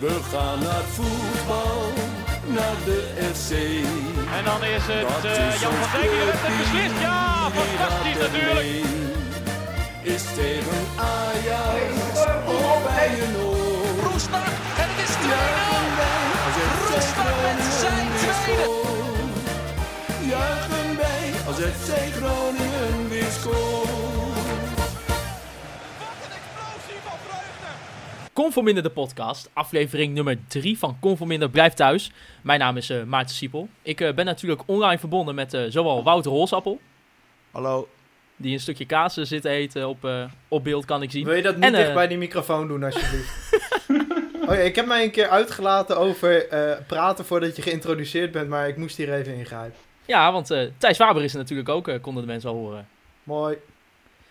We gaan naar voetbal, naar de FC. En dan is het Dat eh, is Jan van Dijk die het clubteam, beslist. Ja, fantastisch natuurlijk. Is tegen Ajax of bij een oor. Roestak en het is 2-0. Juichen wij als FC Roestak met zijn tweede. Juichen wij als FC Groningen weer scoort. Conforminder de podcast, aflevering nummer 3 van Conforminder Blijf Thuis. Mijn naam is eh, Maarten Siepel. Ik eh, ben natuurlijk online verbonden met eh, zowel Wouter Holsappel, Hallo. die een stukje kaas zit te eten op, eh, op beeld, kan ik zien. Wil je dat niet En, dicht bij die microfoon doen, alsjeblieft? oh ja, ik heb mij een keer uitgelaten over eh, praten voordat je geïntroduceerd bent, maar ik moest hier even ingrijpen. Ja, want eh, Thijs Faber is er natuurlijk ook, eh, konden de mensen al horen. Mooi.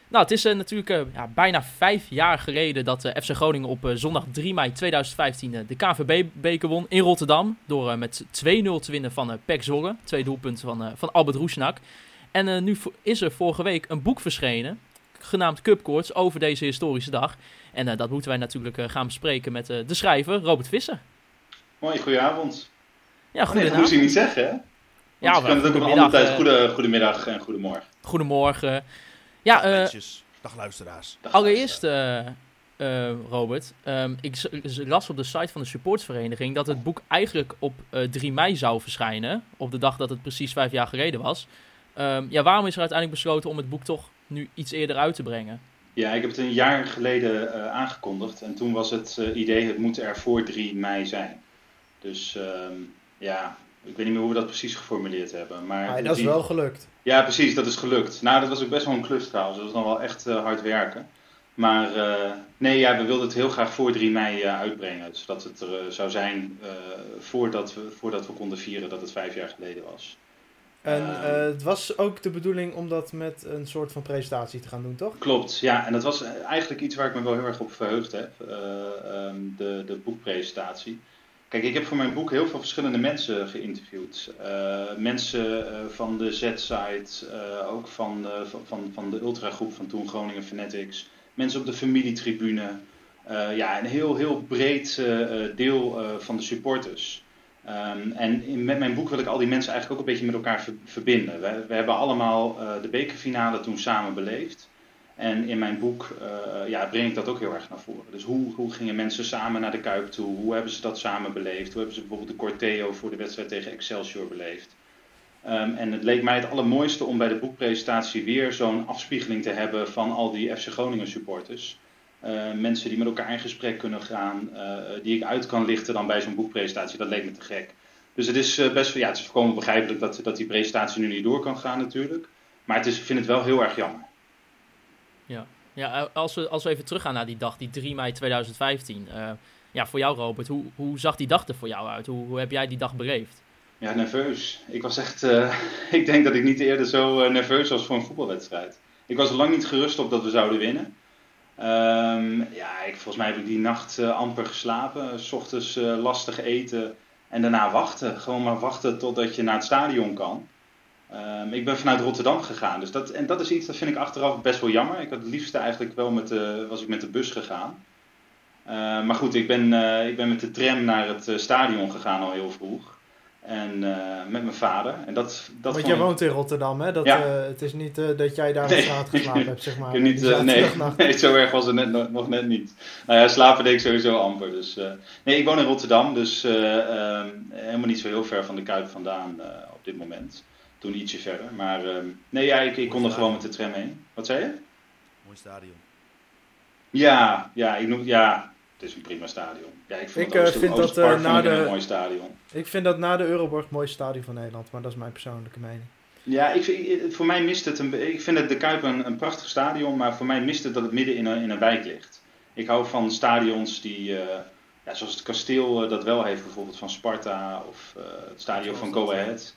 Nou, het is eh, natuurlijk eh, ja, bijna vijf jaar geleden dat eh, FC Groningen op zondag 3 mei 2015 eh, de KNVB-beker won in Rotterdam. Door met 2-0 te winnen van eh PEC. Twee doelpunten van, van Albert Roesnak. En nu is er vorige week een boek verschenen, genaamd Cupcourts, over deze historische dag. En dat moeten wij natuurlijk gaan bespreken met de schrijver Robert Visser. Mooi, goedenavond. Ja, Oh, nee, dat goedenavond. moest je niet zeggen, hè? Want Ja, je kan het ook op een andere tijd. Goede, goedemiddag en goedemorgen. Goedemorgen. Ja, eh, Mensjes. Dag luisteraars. Dag, Allereerst, eh, eh, Robert, ehm, ik las op de site van de supportsvereniging dat het boek eigenlijk op eh, 3 mei zou verschijnen. Op de dag dat het precies vijf jaar geleden was. Ehm, ja, waarom is er uiteindelijk besloten om het boek toch nu iets eerder uit te brengen? Ja, ik heb het een jaar geleden eh, aangekondigd. En toen was het eh, idee, het moet er voor 3 mei zijn. Dus ehm, ja, ik weet niet meer hoe we dat precies geformuleerd hebben. Maar de dat is wel gelukt. Ja, precies, dat is gelukt. Nou, dat was ook best wel een klus trouwens. Dat was dan wel echt eh, hard werken. Maar eh, nee, ja, we wilden het heel graag voor 3 mei eh, uitbrengen. Zodat het er zou zijn voordat, we, voordat we konden vieren dat het vijf jaar geleden was. En Ehm. eh, het was ook de bedoeling om dat met een soort van presentatie te gaan doen, toch? Klopt, ja. En dat was eigenlijk iets waar ik me wel heel erg op verheugd heb. eh, ehm, de, de boekpresentatie. Kijk, ik heb voor mijn boek heel veel verschillende mensen geïnterviewd. Eh, mensen eh, van de Z-site, eh, ook van de, van- van, de ultragroep van toen Groningen Fanatics. Mensen op de familietribune. Eh, ja, een heel, heel breed deel van de supporters. Ehm, en met mijn boek wil ik al die mensen eigenlijk ook een beetje met elkaar ver- verbinden. We, we hebben allemaal de bekerfinale toen samen beleefd. En in mijn boek eh, ja, breng ik dat ook heel erg naar voren. Dus hoe, hoe gingen mensen samen naar de Kuip toe? Hoe hebben ze dat samen beleefd? Hoe hebben ze bijvoorbeeld de Corteo voor de wedstrijd tegen Excelsior beleefd? Ehm, en het leek mij het allermooiste om bij de boekpresentatie weer zo'n afspiegeling te hebben van al die FC Groningen supporters. Eh, mensen die met elkaar in gesprek kunnen gaan, eh, die ik uit kan lichten dan bij zo'n boekpresentatie. Dat leek me te gek. Dus het is best ja, het is volkomen begrijpelijk dat, dat die presentatie nu niet door kan gaan natuurlijk. Maar het is, ik vind het wel heel erg jammer. Ja, eh, als we, als we even teruggaan naar die dag, die 3 mei 2015. eh, ja, voor jou Robert, hoe, hoe zag die dag er voor jou uit? Hoe, hoe heb jij die dag beleefd? Ja, nerveus. Ik was echt. eh, ik denk dat ik niet eerder zo nerveus was voor een voetbalwedstrijd. Ik was lang niet gerust op dat we zouden winnen. Ehm, ja, ik, volgens mij heb ik die nacht amper geslapen. S ochtends lastig eten en daarna wachten. Gewoon maar wachten totdat je naar het stadion kan. Ehm, ik ben vanuit Rotterdam gegaan. Dus dat, en dat is iets dat vind ik achteraf best wel jammer. Ik had het liefste eigenlijk wel met de, was ik met de bus gegaan. Eh, maar goed, ik ben, eh, ik ben met de tram naar het eh, stadion gegaan al heel vroeg. En eh, met mijn vader. En dat, dat Want jij ik- woont in Rotterdam, hè? Dat, Ja. het is niet dat jij daar op Nee. straat geslapen hebt, zeg maar. Niet, nee, nee, zo erg was het net, nog- nog net niet. Nou ja, slapen deed ik sowieso amper. Dus, nee, ik woon in Rotterdam, dus eh, ehm, helemaal niet zo heel ver van de Kuip vandaan op dit moment. Toen ietsje verder. Maar ehm, nee, ja, ik, ik kon er gewoon met de tram heen. Wat zei je? Mooi stadion. Ja, ja, ik noem, ja het is een prima stadion. Ja, ik vind Ik, het eh, vind dat, eh, vond na ik een de- mooi stadion. Ik vind dat na de Euroborg het mooiste stadion van Nederland, maar dat is mijn persoonlijke mening. Ja, ik, vind- ik- voor mij mist het een, ik vind het de Kuip een, een prachtig stadion, maar voor mij mist het dat het midden in een, in een wijk ligt. Ik hou van stadions die, eh, ja, zoals het kasteel eh, dat wel heeft, bijvoorbeeld van Sparta of eh, het stadion van Go Ahead.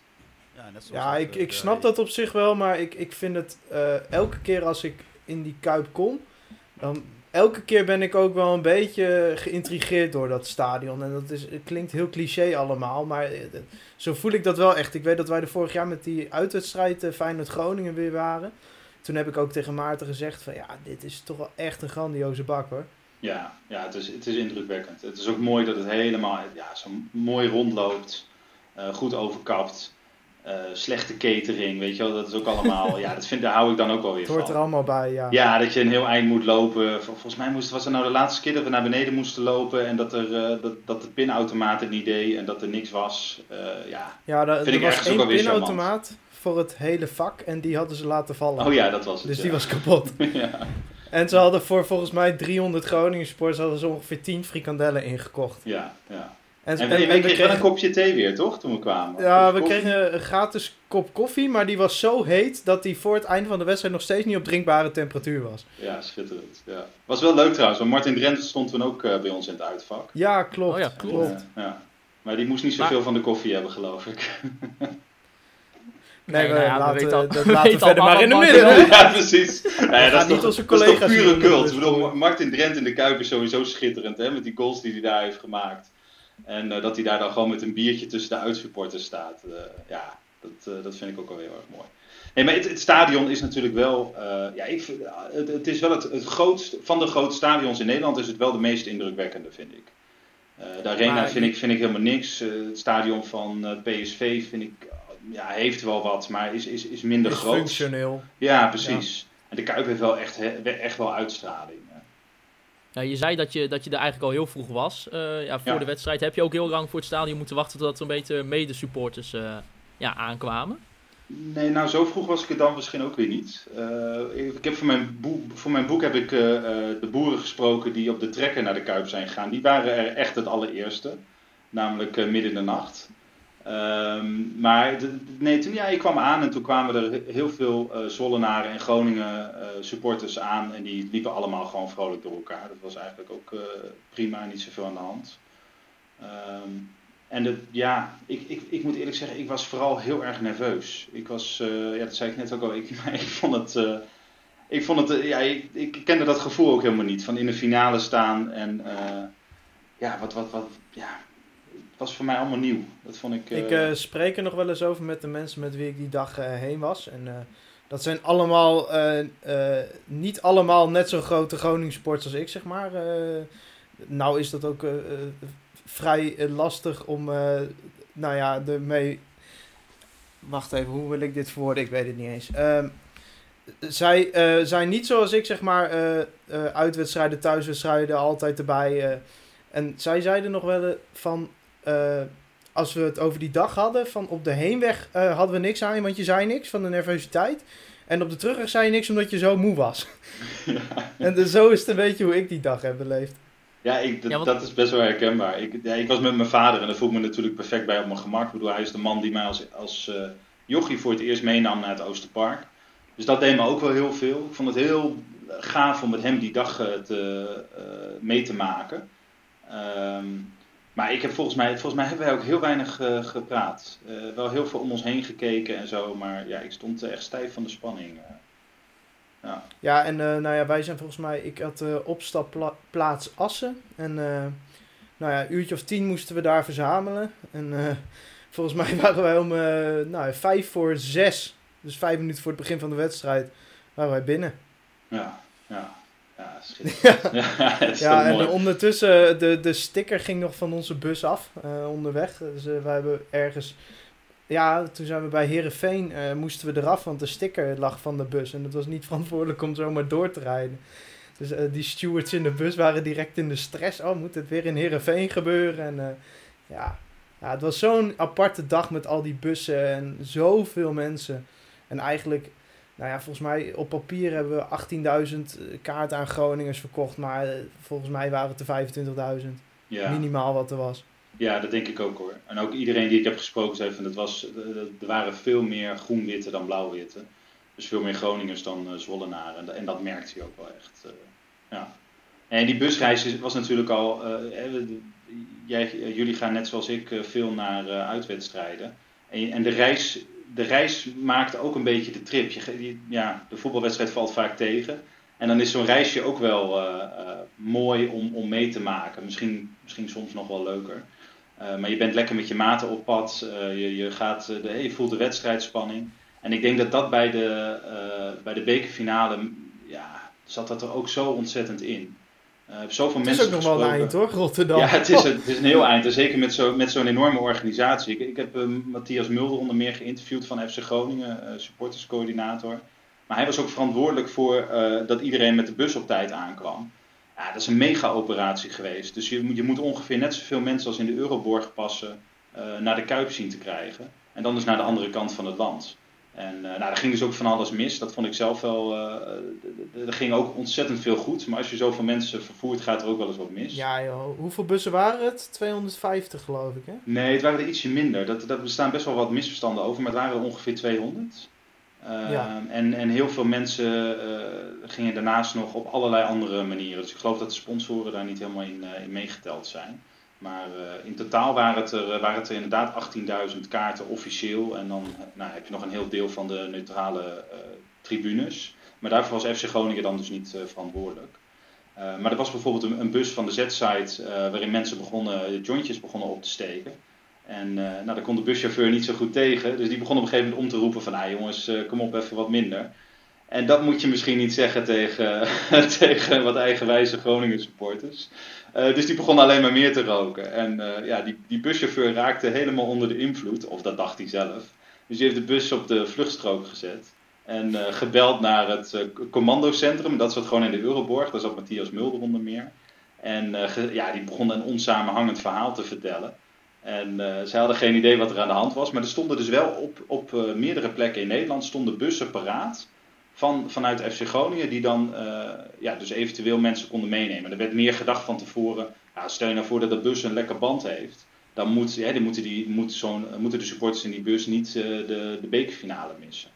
Ja, net zoals Ja, dat, ik, eh, ik de- snap dat op zich wel, maar ik, ik vind het eh, elke keer als ik in die Kuip kom, dan elke keer ben ik ook wel een beetje geïntrigeerd door dat stadion. En dat is, het klinkt heel cliché allemaal, maar eh, zo voel ik dat wel echt. Ik weet dat wij er vorig jaar met die uitwedstrijd eh, Feyenoord-Groningen weer waren. Toen heb ik ook tegen Maarten gezegd van ja, dit is toch wel echt een grandioze bak hoor. Ja, ja het, is, het is indrukwekkend. Het is ook mooi dat het helemaal ja, zo mooi rondloopt, eh, goed overkapt. Eh, slechte catering, weet je wel, dat is ook allemaal, ja, dat vind, daar hou ik dan ook wel weer Het hoort er van. allemaal bij, ja. Ja, dat je een heel eind moet lopen. Vol- Volgens mij moest, was er nou de laatste keer dat we naar beneden moesten lopen en dat, er, eh, dat, dat de pinautomaat het niet deed en dat er niks was. Eh, ja. Ja, daar, Vind er ik was één weer pinautomaat voor het hele vak en die hadden ze laten vallen. Oh ja, dat was het. dus ja. die was kapot. ja. En ze hadden voor volgens mij 300 Groningen sports hadden ze ongeveer 10 frikandellen ingekocht. ja, ja. En, En, en- we en we kregen een kopje thee weer, toch? Toen we kwamen. Ja, we koffie? kregen een gratis kop koffie, maar die was zo heet dat die voor het einde van de wedstrijd nog steeds niet op drinkbare temperatuur was. Ja, schitterend. Ja. Was wel leuk trouwens, want Martin Drenthe stond toen ook eh, bij ons in het uitvak. Ja, klopt. Oh ja, klopt. Ja, ja. Maar die moest niet zoveel van de koffie hebben, geloof ik. Nee, we, nou ja, laten, dat we laten we weten verder allemaal maar in de midden. Ja, precies. Nou ja, dat, is niet toch, onze dat is toch collega's pure cult. Ik bedoel. Martin Drent in de Kuip is sowieso schitterend, hè, met die goals die hij daar heeft gemaakt. En eh, dat hij daar dan gewoon met een biertje tussen de uitsupporters staat. eh, ja, dat, eh, dat vind ik ook wel heel erg mooi. Nee, maar het, het stadion is natuurlijk wel, ja, ik, het, het is wel het, het grootste, van de grote stadions in Nederland is het wel de meest indrukwekkende, vind ik. De arena Maar- vind ik, vind ik helemaal niks. Het stadion van PSV vind ik, ja, heeft wel wat, maar is, is, is minder Is groot. functioneel. Ja, precies. En de Kuip heeft wel echt, he- echt wel uitstraling. Ja, je zei dat je, dat je er eigenlijk al heel vroeg was. eh, ja, voor Ja. de wedstrijd heb je ook heel lang voor het stadion moeten wachten totdat er een beetje medesupporters eh ja, aankwamen. Nee, nou zo vroeg was ik er dan misschien ook weer niet. Eh, ik, heb voor, mijn boek, voor mijn boek heb ik de boeren gesproken die op de trekker naar de Kuip zijn gegaan. Die waren er echt het allereerste. Namelijk midden in de nacht. Ehm, maar nee, toen ja, ik kwam aan en toen kwamen er he- heel veel eh Zwollenaren en Groningen eh, supporters aan. En die liepen allemaal gewoon vrolijk door elkaar. Dat was eigenlijk ook eh, prima, niet zoveel aan de hand. Ehm, en ja, ik, ik, ik moet eerlijk zeggen, ik was vooral heel erg nerveus. Ik was, ja, dat zei ik net ook al, ik, ik vond het, ik vond het, ja, ik, ik kende dat gevoel ook helemaal niet. Van in de finale staan en, ja, wat, wat, wat, ja, was voor mij allemaal nieuw. Dat vond ik, Ik eh, eh, spreek er nog wel eens over met de mensen met wie ik die dag eh, heen was. En dat zijn allemaal, niet allemaal net zo grote Groningen sports als ik, zeg maar. Nou is dat ook vrij lastig om, nou ja, ermee... Wacht even, hoe wil ik dit verwoorden? Ik weet het niet eens. Ehm, zij zijn niet zoals ik, zeg maar, uitwedstrijden, thuiswedstrijden, altijd erbij. en zij zeiden nog wel van... eh, als we het over die dag hadden, van op de heenweg eh, hadden we niks aan je, want je zei niks van de nervositeit. En op de terugweg zei je niks omdat je zo moe was. En dus zo is het een beetje hoe ik die dag heb beleefd. Ja, ik, dat, Ja, want- dat is best wel herkenbaar. Ik, ja, ik was met mijn vader en dat voel ik me natuurlijk perfect bij op mijn gemak. Ik bedoel, hij is de man die mij als, als eh, jochie voor het eerst meenam naar het Oosterpark. Dus dat deed me ook wel heel veel. Ik vond het heel gaaf om met hem die dag te, mee te maken. Ehm, maar ik heb volgens mij, volgens mij hebben wij ook heel weinig eh, gepraat. Eh, wel heel veel om ons heen gekeken en zo, maar ja, ik stond echt stijf van de spanning. eh. Ja. Ja, en nou ja, wij zijn volgens mij, ik had opstapplaats Assen. En nou ja, een uurtje of tien moesten we daar verzamelen. En volgens mij waren wij om nou, vijf voor zes, dus vijf minuten voor het begin van de wedstrijd, waren wij binnen. Ja, ja, ja, schitterend. ja, en ondertussen, de, de sticker ging nog van onze bus af eh, onderweg. Dus eh, wij hebben ergens, ja, toen zijn we bij Herenveen, eh moesten we eraf, want de sticker lag van de bus. En het was niet verantwoordelijk om zomaar door te rijden. Dus eh, die stewards in de bus waren direct in de stress. Oh, moet het weer in Herenveen gebeuren? En eh, ja. ja, het was zo'n aparte dag met al die bussen en zoveel mensen. En eigenlijk, nou ja, volgens mij op papier hebben we 18.000 kaarten aan Groningers verkocht. Maar eh, volgens mij waren het er 25.000. Ja. Minimaal wat er was. Ja, dat denk ik ook hoor. En ook iedereen die ik heb gesproken zei van het was, eh, er waren veel meer groen-witte dan blauw-witte. Dus veel meer Groningers dan eh, Zwollenaren. En, da- en dat merkte je ook wel echt. eh, ja. En die busreis is- was natuurlijk al. eh, jij, eh, jullie gaan net zoals ik eh, veel naar eh, uitwedstrijden. En, en de, reis, de reis maakt ook een beetje de trip. Je, ja, de voetbalwedstrijd valt vaak tegen. En dan is zo'n reisje ook wel eh, eh, mooi om, om mee te maken. Misschien, misschien soms nog wel leuker. Eh, maar je bent lekker met je maten op pad. Je, je, gaat, de, je voelt de wedstrijdspanning. En ik denk dat dat bij de, bij de bekerfinale, ja, zat dat er ook zo ontzettend in. Zoveel Het is mensen ook nog wel een eind, hoor, Rotterdam. Ja, het is, een- het is een heel eind. En zeker met zo'n met zo'n enorme organisatie. Ik, ik heb eh, Matthias Mulder onder meer geïnterviewd van FC Groningen, eh, supporterscoördinator. Maar hij was ook verantwoordelijk voor dat iedereen met de bus op tijd aankwam. Ja, dat is een mega-operatie geweest. Dus je, moet- je moet ongeveer net zoveel mensen als in de Euroborg passen naar de Kuip zien te krijgen. En dan dus naar de andere kant van het land. En eh, nou, daar ging dus ook van alles mis. Dat vond ik zelf wel. d- er ging ook ontzettend veel goed. Maar als je zoveel mensen vervoert, gaat er ook wel eens wat mis. Ja, joh. Hoeveel bussen waren het? 250, geloof ik, hè? Nee, het waren er ietsje minder. Dat, dat bestaan best wel wat misverstanden over, maar het waren er ongeveer 200. Ehm, Ja. en, en heel veel mensen gingen daarnaast nog op allerlei andere manieren. Dus ik geloof dat de sponsoren daar niet helemaal in, in meegeteld zijn. Maar eh, in totaal waren het, er, eh, waren het er inderdaad 18.000 kaarten officieel. En dan nou, heb je nog een heel deel van de neutrale eh, tribunes. Maar daarvoor was FC Groningen dan dus niet verantwoordelijk. Maar er was bijvoorbeeld een, bus van de Z-site waarin mensen begonnen, jointjes begonnen op te steken. En nou, daar kon de buschauffeur niet zo goed tegen. Dus die begon op een gegeven moment om te roepen van... Ah jongens, kom op, even wat minder. En dat moet je misschien niet zeggen tegen, tegen wat eigenwijze Groningen supporters. Eh, dus die begon alleen maar meer te roken. En eh, ja, die, die buschauffeur raakte helemaal onder de invloed. Of dat dacht hij zelf. Dus die heeft de bus op de vluchtstrook gezet. En eh, gebeld naar het commandocentrum. Dat zat gewoon in de Euroborg. Daar zat Matthias Mulder onder meer. En ja, die begon een onsamenhangend verhaal te vertellen. En zij hadden geen idee wat er aan de hand was. Maar er stonden dus wel op, op meerdere plekken in Nederland stonden bussen paraat. Van, vanuit FC Groningen, die dan eh, ja, dus eventueel mensen konden meenemen. Er werd meer gedacht van tevoren. Ja, stel je nou voor dat de bus een lekker band heeft. Dan moet, ja, die moeten, die, moet zo'n, moeten de supporters in die bus niet eh, de, de bekerfinale missen.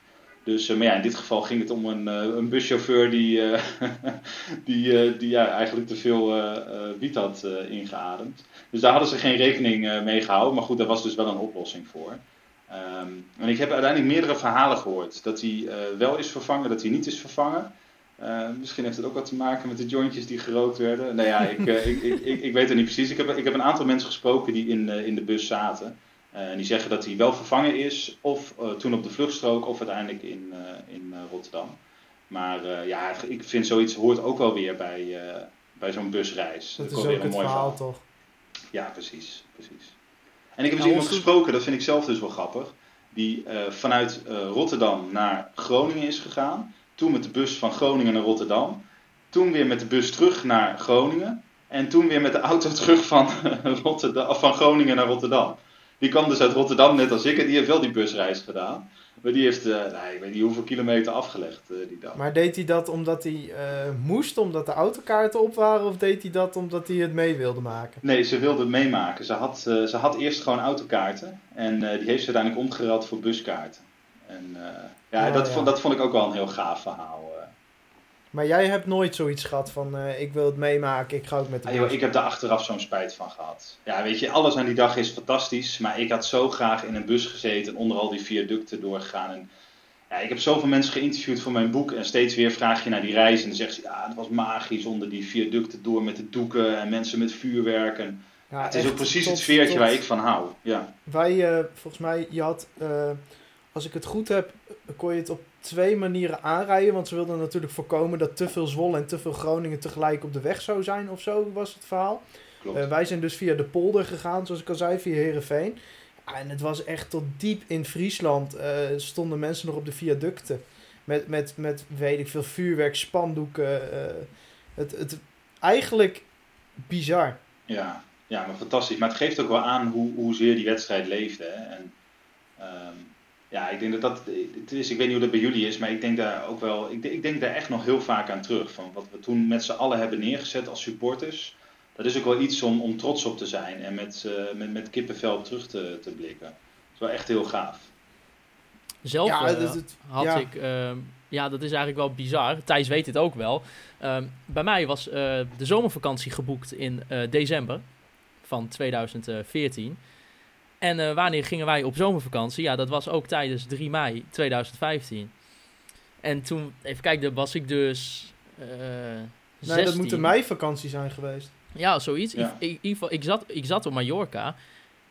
Dus, eh, maar ja, in dit geval ging het om een, eh, een buschauffeur die, eh, die, eh, die ja, eigenlijk te veel eh, eh, wiet had eh, ingeademd. Dus daar hadden ze geen rekening eh, mee gehouden. Maar goed, daar was dus wel een oplossing voor. Ehm, en ik heb uiteindelijk meerdere verhalen gehoord. Dat hij eh, wel is vervangen, dat hij niet is vervangen. Eh, misschien heeft het ook wat te maken met de jointjes die gerookt werden. Nou ja, ik, eh, ik, ik, ik, ik weet het niet precies. Ik heb, ik heb een aantal mensen gesproken die in, eh, in de bus zaten. En die zeggen dat hij wel vervangen is, of toen op de vluchtstrook, of uiteindelijk in, in Rotterdam. Maar ja, ik vind zoiets hoort ook wel weer bij, bij zo'n busreis. Dat is is wel weer ook een het mooi verhaal, verhaal. toch? Ja, precies, precies. En ik heb Nou, dus iemand ons- gesproken, dat vind ik zelf dus wel grappig, die eh, vanuit eh, Rotterdam naar Groningen is gegaan. Toen met de bus van Groningen naar Rotterdam. Toen weer met de bus terug naar Groningen. En toen weer met de auto terug van, Rotterdam, of van Groningen naar Rotterdam. Die kwam dus uit Rotterdam, net als ik, en die heeft wel die busreis gedaan. Maar die heeft, eh, nou, ik weet niet hoeveel kilometer afgelegd eh, die dag. Maar deed hij dat omdat hij eh, moest, omdat de autokaarten op waren? Of deed hij dat omdat hij het mee wilde maken? Nee, ze wilde het meemaken. Ze had, ze had eerst gewoon autokaarten. En die heeft ze uiteindelijk omgereld voor buskaarten. En ja, Ja, dat, ja. Vond, dat vond ik ook wel een heel gaaf verhaal. Maar jij hebt nooit zoiets gehad van, eh, ik wil het meemaken, ik ga ook met de Ah, joh, ik heb daar achteraf zo'n spijt van gehad. Ja, weet je, alles aan die dag is fantastisch. Maar ik had zo graag in een bus gezeten en onder al die viaducten doorgegaan. En, ja, ik heb zoveel mensen geïnterviewd voor mijn boek. En steeds weer vraag je naar die reis. En dan zeggen ze, ja, het was magisch onder die viaducten door met de doeken en mensen met vuurwerk. En, Ja, het is ook precies tot- het sfeertje tot- waar ik van hou. Ja. Wij, eh, volgens mij, je had, eh, als ik het goed heb, kon je het op twee manieren aanrijden. Want ze wilden natuurlijk voorkomen dat te veel Zwolle en te veel Groningen tegelijk op de weg zou zijn of zo, was het verhaal. Eh, wij zijn dus via de polder gegaan, zoals ik al zei, via Heerenveen. Ja, en het was echt tot diep in Friesland eh, stonden mensen nog op de viaducten. Met, met, met weet ik veel, vuurwerk, spandoeken. eh, het, het, eigenlijk bizar. Ja, ja, maar fantastisch. Maar het geeft ook wel aan hoe, hoezeer die wedstrijd leefde. Hè? En, ehm, ja, ik denk dat dat. Het is, ik weet niet hoe dat bij jullie is, maar ik denk daar ook wel. Ik, denk- ik denk daar echt nog heel vaak aan terug. Van wat we toen met z'n allen hebben neergezet als supporters. Dat is ook wel iets om, om trots op te zijn en met, eh, met, met kippenvel op terug te, te blikken. Dat is wel echt heel gaaf. Zelf ja, eh, dat- het- had ja. ik, ehm, ja, dat is eigenlijk wel bizar. Thijs weet dit ook wel. Ehm, bij mij was eh, de zomervakantie geboekt in eh, december van 2014. En eh, wanneer gingen wij op zomervakantie? Ja, dat was ook tijdens 3 mei 2015. En toen, even kijken, was ik dus. eh Nee, dat 16. moet een meivakantie zijn geweest. Ja, zoiets. Ja. Ik, ik, in ieder geval, ik, zat, ik zat op Mallorca.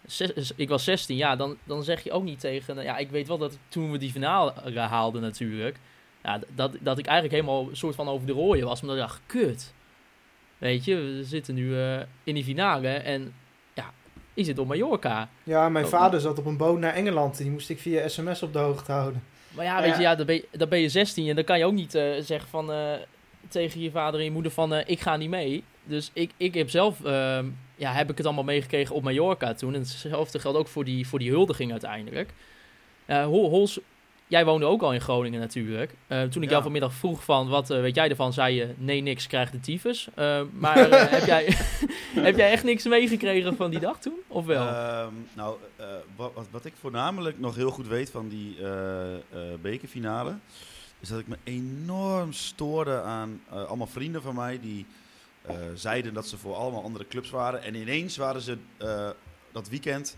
Zes- ik was 16, ja, dan, dan zeg je ook niet tegen... Ja, ik weet wel dat toen we die finale haalden natuurlijk... Ja, dat, dat ik eigenlijk helemaal een soort van over de rooien was. Omdat ik dacht, kut. Weet je, we zitten nu eh, in die finale en je zit op Mallorca. Ja, mijn Oh. vader zat op een boot naar Engeland. Die moest ik via sms op de hoogte houden. Maar ja, Ja. weet je, ja, dan, ben je, dan ben je 16 en dan kan je ook niet eh, zeggen van, eh, tegen je vader en je moeder van, eh, ik ga niet mee. Dus ik, ik heb zelf, ehm, ja, heb ik het allemaal meegekregen op Mallorca toen. En hetzelfde geldt ook voor die, voor die huldiging uiteindelijk. Eh, Hol- Hols, jij woonde ook al in Groningen natuurlijk. Eh, toen ik Ja. jou vanmiddag vroeg van, wat eh, weet jij ervan, zei je, nee niks, krijg de tyfus. Eh, maar heb, jij, heb jij echt niks meegekregen van die dag toen? Of wel? Ehm, nou, wat, wat, ik voornamelijk nog heel goed weet van die bekerfinale, is dat ik me enorm stoorde aan allemaal vrienden van mij die zeiden dat ze voor allemaal andere clubs waren. En ineens waren ze dat weekend,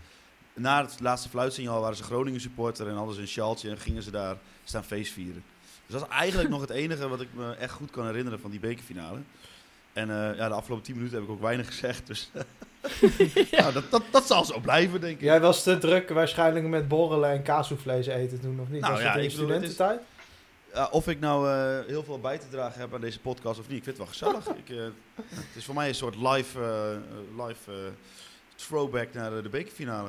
na het laatste fluitsignaal, waren ze Groningen supporter en hadden ze een sjaaltje en gingen ze daar staan feestvieren. Dus dat is eigenlijk nog het enige wat ik me echt goed kan herinneren van die bekerfinale. En eh, ja, de afgelopen 10 minuten heb ik ook weinig gezegd. Dus nou, dat, dat, dat zal zo blijven, denk ik. Jij was te druk waarschijnlijk met borrelen en kaassoevlees eten toen, of niet? Nou was ja, dat in studententijd? Ja, of ik nou eh, heel veel bij te dragen heb aan deze podcast of niet, ik vind het wel gezellig. ik, eh, het is voor mij een soort live, live eh, throwback naar de, de bekerfinale.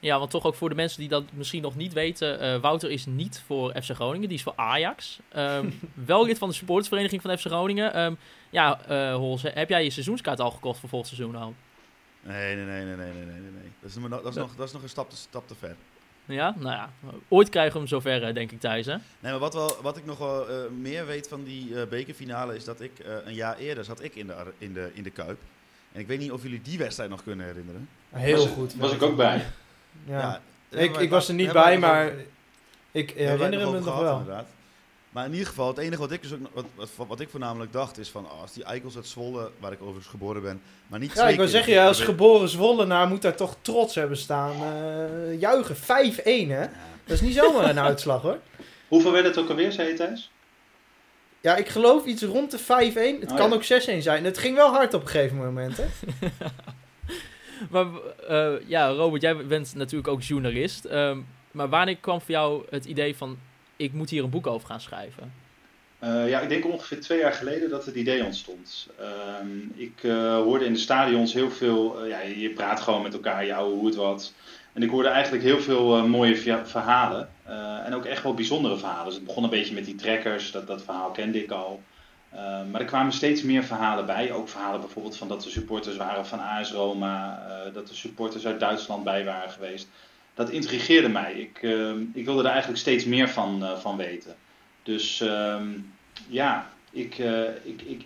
Ja, want toch ook voor de mensen die dat misschien nog niet weten. eh, Wouter is niet voor FC Groningen, die is voor Ajax. Ehm, wel lid van de supportersvereniging van FC Groningen. Ehm, ja, eh Hols, heb jij je seizoenskaart al gekocht voor volgend seizoen al? Nee, nee, nee, nee, nee, nee, nee, nee. Dat is, nog- dat is, nog, dat is nog een stap te, stap te ver. Ja, nou ja, ooit krijgen we hem zover, eh, denk ik, Thijs. Hè? Nee, maar wat, wel, wat ik nog wel eh, meer weet van die eh, bekerfinale is dat ik eh, een jaar eerder zat ik in de, in, de, in de Kuip. En ik weet niet of jullie die wedstrijd nog kunnen herinneren. Heel was, goed. Was ik ook bij. Ja. Ik, ik was er niet bij, maar ik herinner me nog wel. inderdaad. Maar in ieder geval, het enige wat ik, dus ook, wat, wat, wat ik voornamelijk dacht is van... Oh, als die Eikels uit Zwolle, waar ik overigens geboren ben, maar niet Ja, ik wil zeggen, ja, als geboren Zwollenaar moet daar toch trots hebben staan. eh, juichen, 5-1 hè? Dat is niet zomaar een uitslag hoor. Hoeveel werd het ook alweer, zei je Thijs? Ja, ik geloof iets rond de 5-1. Het Oh, kan ja. ook 6-1 zijn. Het ging wel hard op een gegeven moment hè. Maar eh, ja, Robert, jij bent natuurlijk ook journalist. Ehm, maar wanneer kwam voor jou het idee van, ik moet hier een boek over gaan schrijven? Eh, ja, ik denk ongeveer twee jaar geleden dat het idee ontstond. Ehm, ik eh, hoorde in de stadions heel veel, ja, je praat gewoon met elkaar, je ouwe hoe het wat. En ik hoorde eigenlijk heel veel mooie verhalen. En ook echt wel bijzondere verhalen. Dus het begon een beetje met die trekkers, dat, dat verhaal kende ik al. Eh, maar er kwamen steeds meer verhalen bij. Ook verhalen bijvoorbeeld van dat er supporters waren van AS Roma. eh, dat er supporters uit Duitsland bij waren geweest. Dat intrigeerde mij. Ik, eh, ik wilde er eigenlijk steeds meer van, van weten. Dus ehm, ja, ik, ik, ik,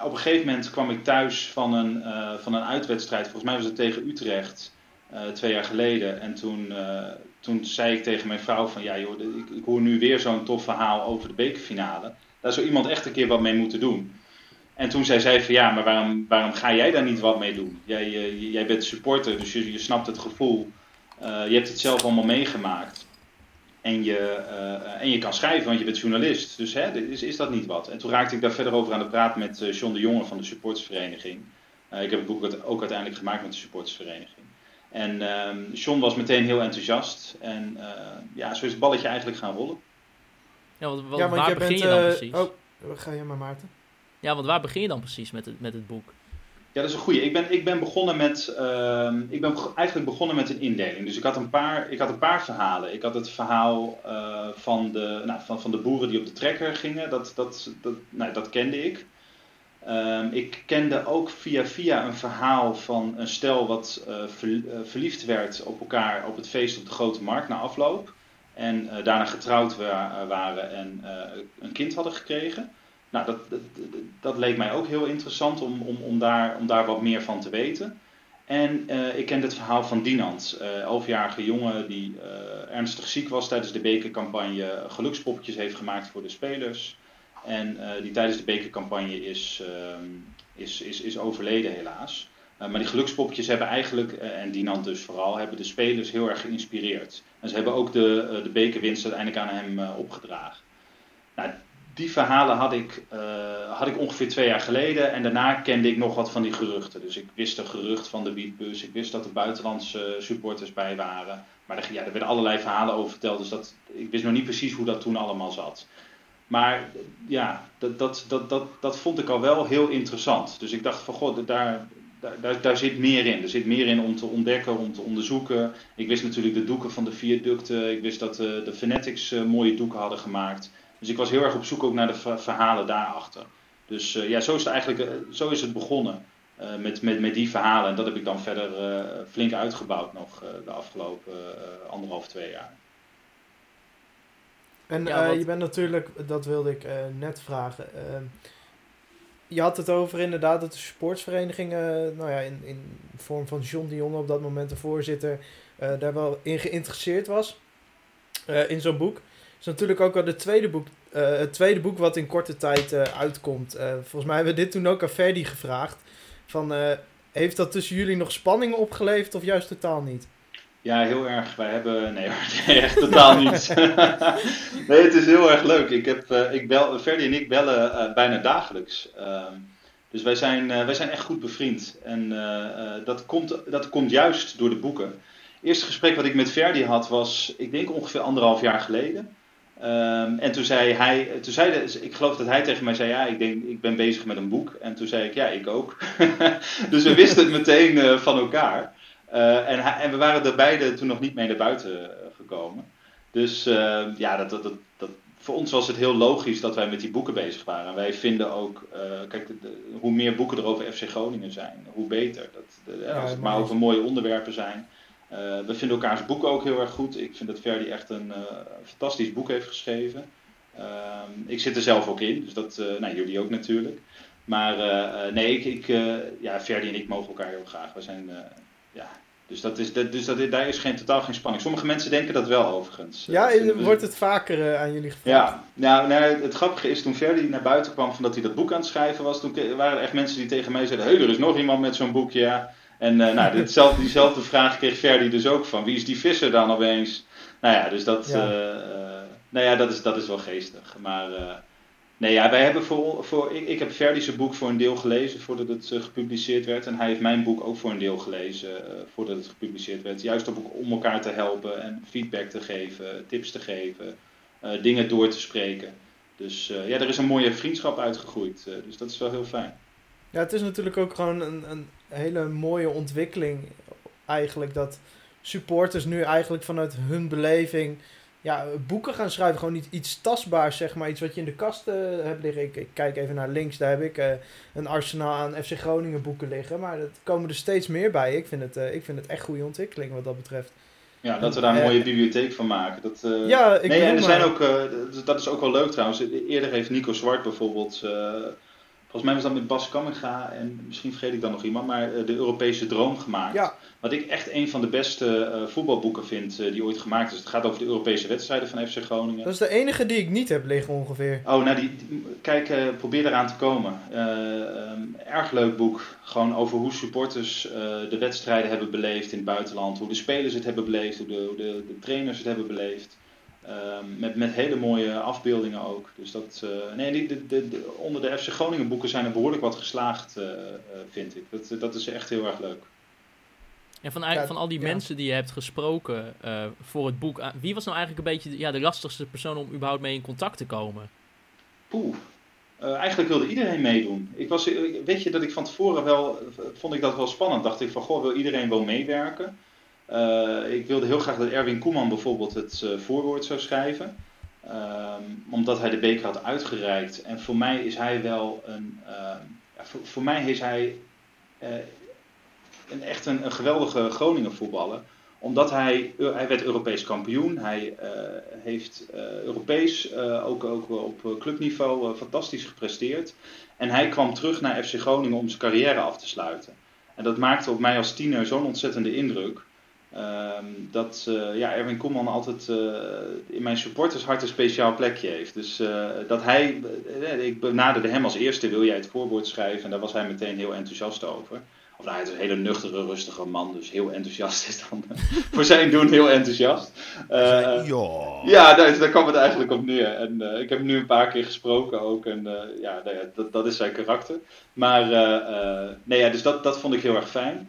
op een gegeven moment kwam ik thuis van een, van een uitwedstrijd. Volgens mij was het tegen Utrecht twee jaar geleden. En toen, toen zei ik tegen mijn vrouw van ja joh, ik, ik hoor nu weer zo'n tof verhaal over de bekerfinale. Daar zou iemand echt een keer wat mee moeten doen. En toen zei zij van ja, maar waarom, waarom ga jij daar niet wat mee doen? Jij, eh, jij bent supporter, dus je, je snapt het gevoel. Eh, je hebt het zelf allemaal meegemaakt. En je, eh, en je kan schrijven, want je bent journalist. Dus hè, is, is dat niet wat? En toen raakte ik daar verder over aan de praat met John de Jonge van de supportersvereniging. Ik heb het boek ook- uiteindelijk gemaakt met de supportersvereniging. En ehm John was meteen heel enthousiast. En ja, zo is het balletje eigenlijk gaan rollen. Ja, want, wa- ja, want waar begin bent... je dan eh, precies? oh, ga je maar Maarten. Ja, want waar begin je dan precies met het, met het boek? Ja, dat is een goeie. Ik ben, ik ben begonnen met. ehm, ik ben eigenlijk begonnen met een indeling. Dus ik had een paar, ik had een paar verhalen. Ik had het verhaal eh, van, de, nou, van, van de boeren die op de trekker gingen. Dat, dat, dat, nou, dat kende ik. Ehm, ik kende ook via via een verhaal van een stel wat ver- eh, verliefd werd op elkaar op het feest op de Grote Markt na afloop. En eh, daarna getrouwd wa- waren en eh, een kind hadden gekregen. Nou, dat, dat, dat leek mij ook heel interessant om, om, om, daar, om daar wat meer van te weten. En eh, ik kende het verhaal van Dinant, eh elfjarige jongen die eh, ernstig ziek was tijdens de bekercampagne, gelukspoppetjes heeft gemaakt voor de spelers. En eh, die tijdens de bekercampagne is, ehm, is, is, is overleden helaas. Eh, maar die gelukspoppetjes hebben eigenlijk, eh, en Dinant dus vooral, hebben de spelers heel erg geïnspireerd. En ze hebben ook de, eh, de bekerwinst uiteindelijk aan hem opgedragen. Nou, die verhalen had ik, had ik ongeveer twee jaar geleden. En daarna kende ik nog wat van die geruchten. Dus ik wist een gerucht van de wietbus. Ik wist dat er buitenlandse supporters bij waren. Maar er, ja, er werden allerlei verhalen over verteld. Dus dat, ik wist nog niet precies hoe dat toen allemaal zat. maar ja, dat, dat, dat, dat, dat vond ik al wel heel interessant. Dus ik dacht van, god, daar, daar, daar, zit meer in. Er zit meer in om te ontdekken, om te onderzoeken. Ik wist natuurlijk de doeken van de viaducten. Ik wist dat de, de Fanatics mooie doeken hadden gemaakt. Dus ik was heel erg op zoek ook naar de verhalen daarachter. Dus ja, zo is het eigenlijk zo is het begonnen. Uh, met, met, met die verhalen. En dat heb ik dan verder uh, flink uitgebouwd nog uh, de afgelopen anderhalf, twee jaar. En ja, je bent natuurlijk, dat wilde ik net vragen. Je had het over inderdaad dat de sportsvereniging, nou ja, in, in vorm van John Dion op dat moment de voorzitter, daar wel in geïnteresseerd was. in zo'n boek. is natuurlijk ook al de tweede boek, het tweede boek wat in korte tijd uitkomt. volgens mij hebben we dit toen ook aan Ferdi gevraagd. Van, heeft dat tussen jullie nog spanning opgeleverd of juist totaal niet? Ja, heel erg. Wij hebben. Nee, echt totaal niet. nee, het is heel erg leuk. Ik heb, uh, ik bel, Ferdi en ik bellen uh, bijna dagelijks. Ehm, dus wij zijn, wij zijn echt goed bevriend. En dat, komt, dat komt juist door de boeken. Het eerste gesprek wat ik met Ferdi had was, ik denk ongeveer anderhalf jaar geleden. Um, en toen zei hij, toen zei de, ik geloof dat hij tegen mij zei, ja, ik denk, ik ben bezig met een boek. En toen zei ik, ja, ik ook. dus we wisten het meteen van elkaar. Uh, en, en, we waren er beide toen nog niet mee naar buiten uh, gekomen. Dus ja, dat, dat, dat, dat, voor ons was het heel logisch dat wij met die boeken bezig waren. En wij vinden ook, kijk, de, de, hoe meer boeken er over FC Groningen zijn, hoe beter. Dat, de, als het maar over mooie onderwerpen zijn. Uh, we vinden elkaars boeken ook heel erg goed. Ik vind dat Verdi echt een uh, fantastisch boek heeft geschreven. Uh, ik zit er zelf ook in, dus dat, nou, jullie ook natuurlijk. Maar nee, ik, ik ja, Verdi en ik mogen elkaar heel graag. We zijn, ja, dus, dat is, dat, dus dat, daar is geen, totaal geen spanning. Sommige mensen denken dat wel overigens. Ja, wordt het vaker aan jullie gevraagd? Ja, nou, nou, het grappige is toen Verdi naar buiten kwam van dat hij dat boek aan het schrijven was. Toen waren er echt mensen die tegen mij zeiden, hé, hey, er is nog iemand met zo'n boekje. Ja. En uh, nou, ditzelfde, diezelfde vraag kreeg Ferdi dus ook van. Wie is die visser dan opeens? Nou ja, dus dat, ja. Nou ja, dat, is, dat is wel geestig. Maar nee, ja, wij hebben voor, voor ik, ik heb Ferdi's boek voor een deel gelezen voordat het gepubliceerd werd. En hij heeft mijn boek ook voor een deel gelezen voordat het gepubliceerd werd. Juist om elkaar te helpen en feedback te geven, tips te geven, dingen door te spreken. Dus ja, er is een mooie vriendschap uitgegroeid. dus dat is wel heel fijn. Ja, het is natuurlijk ook gewoon een, een hele mooie ontwikkeling eigenlijk dat supporters nu eigenlijk vanuit hun beleving ja, boeken gaan schrijven. Gewoon niet iets tastbaars, zeg maar. Iets wat je in de kast uh, hebt liggen. Ik, ik, kijk even naar links, daar heb ik uh, een arsenaal aan FC Groningen boeken liggen. Maar dat komen er steeds meer bij. Ik vind het, uh, ik vind het echt goede ontwikkeling wat dat betreft. Ja, dat we daar een mooie bibliotheek van maken. Dat, ja, ik nee, en er zijn ook, dat is ook wel leuk trouwens. Eerder heeft Nico Zwart bijvoorbeeld Volgens mij was dat met Bas Kamminga en misschien vergeet ik dan nog iemand, maar de Europese Droom gemaakt. Ja. Wat ik echt een van de beste uh, voetbalboeken vind uh, die ooit gemaakt is. Het gaat over de Europese wedstrijden van FC Groningen. Dat is de enige die ik niet heb liggen ongeveer. Oh, nou die, die kijk, uh, probeer eraan te komen. Um, erg leuk boek. Gewoon over hoe supporters de wedstrijden hebben beleefd in het buitenland. Hoe de spelers het hebben beleefd, hoe de, hoe de, de trainers het hebben beleefd. Um, met, met hele mooie afbeeldingen ook. Dus dat, uh, nee, die, de, de, de, onder de FC Groningen boeken zijn er behoorlijk wat geslaagd, uh, uh, vind ik. Dat, dat is echt heel erg leuk. En van, ja, van al die ja. mensen die je hebt gesproken voor het boek, wie was nou eigenlijk een beetje ja, de lastigste persoon om überhaupt mee in contact te komen? Poeh. eigenlijk wilde iedereen meedoen. Ik was, weet je dat ik van tevoren wel, vond ik dat wel spannend. Dacht ik van, goh, wil iedereen wel meewerken? Uh, ik wilde heel graag dat Erwin Koeman bijvoorbeeld het uh, voorwoord zou schrijven. Um, omdat hij de beker had uitgereikt. En voor mij is hij wel een. Ja, voor, voor, mij is hij uh, een, echt een, een, geweldige Groningen voetballer. Omdat hij. Hij werd Europees kampioen. Hij heeft Europees ook, ook op clubniveau fantastisch gepresteerd. En hij kwam terug naar FC Groningen om zijn carrière af te sluiten. En dat maakte op mij als tiener zo'n ontzettende indruk. Um, dat uh, ja, Erwin Koeman altijd uh, in mijn supportershart een speciaal plekje heeft. Dus uh, dat hij, ik benaderde hem als eerste, wil jij het voorwoord schrijven? En daar was hij meteen heel enthousiast over. Of nou, hij is een hele nuchtere, rustige man, dus heel enthousiast is dan voor zijn doen heel enthousiast. ja, ja daar, daar kwam het eigenlijk op neer. En ik heb hem nu een paar keer gesproken ook. En ja, nou ja dat, dat is zijn karakter. Maar nee, ja, dus dat, dat vond ik heel erg fijn.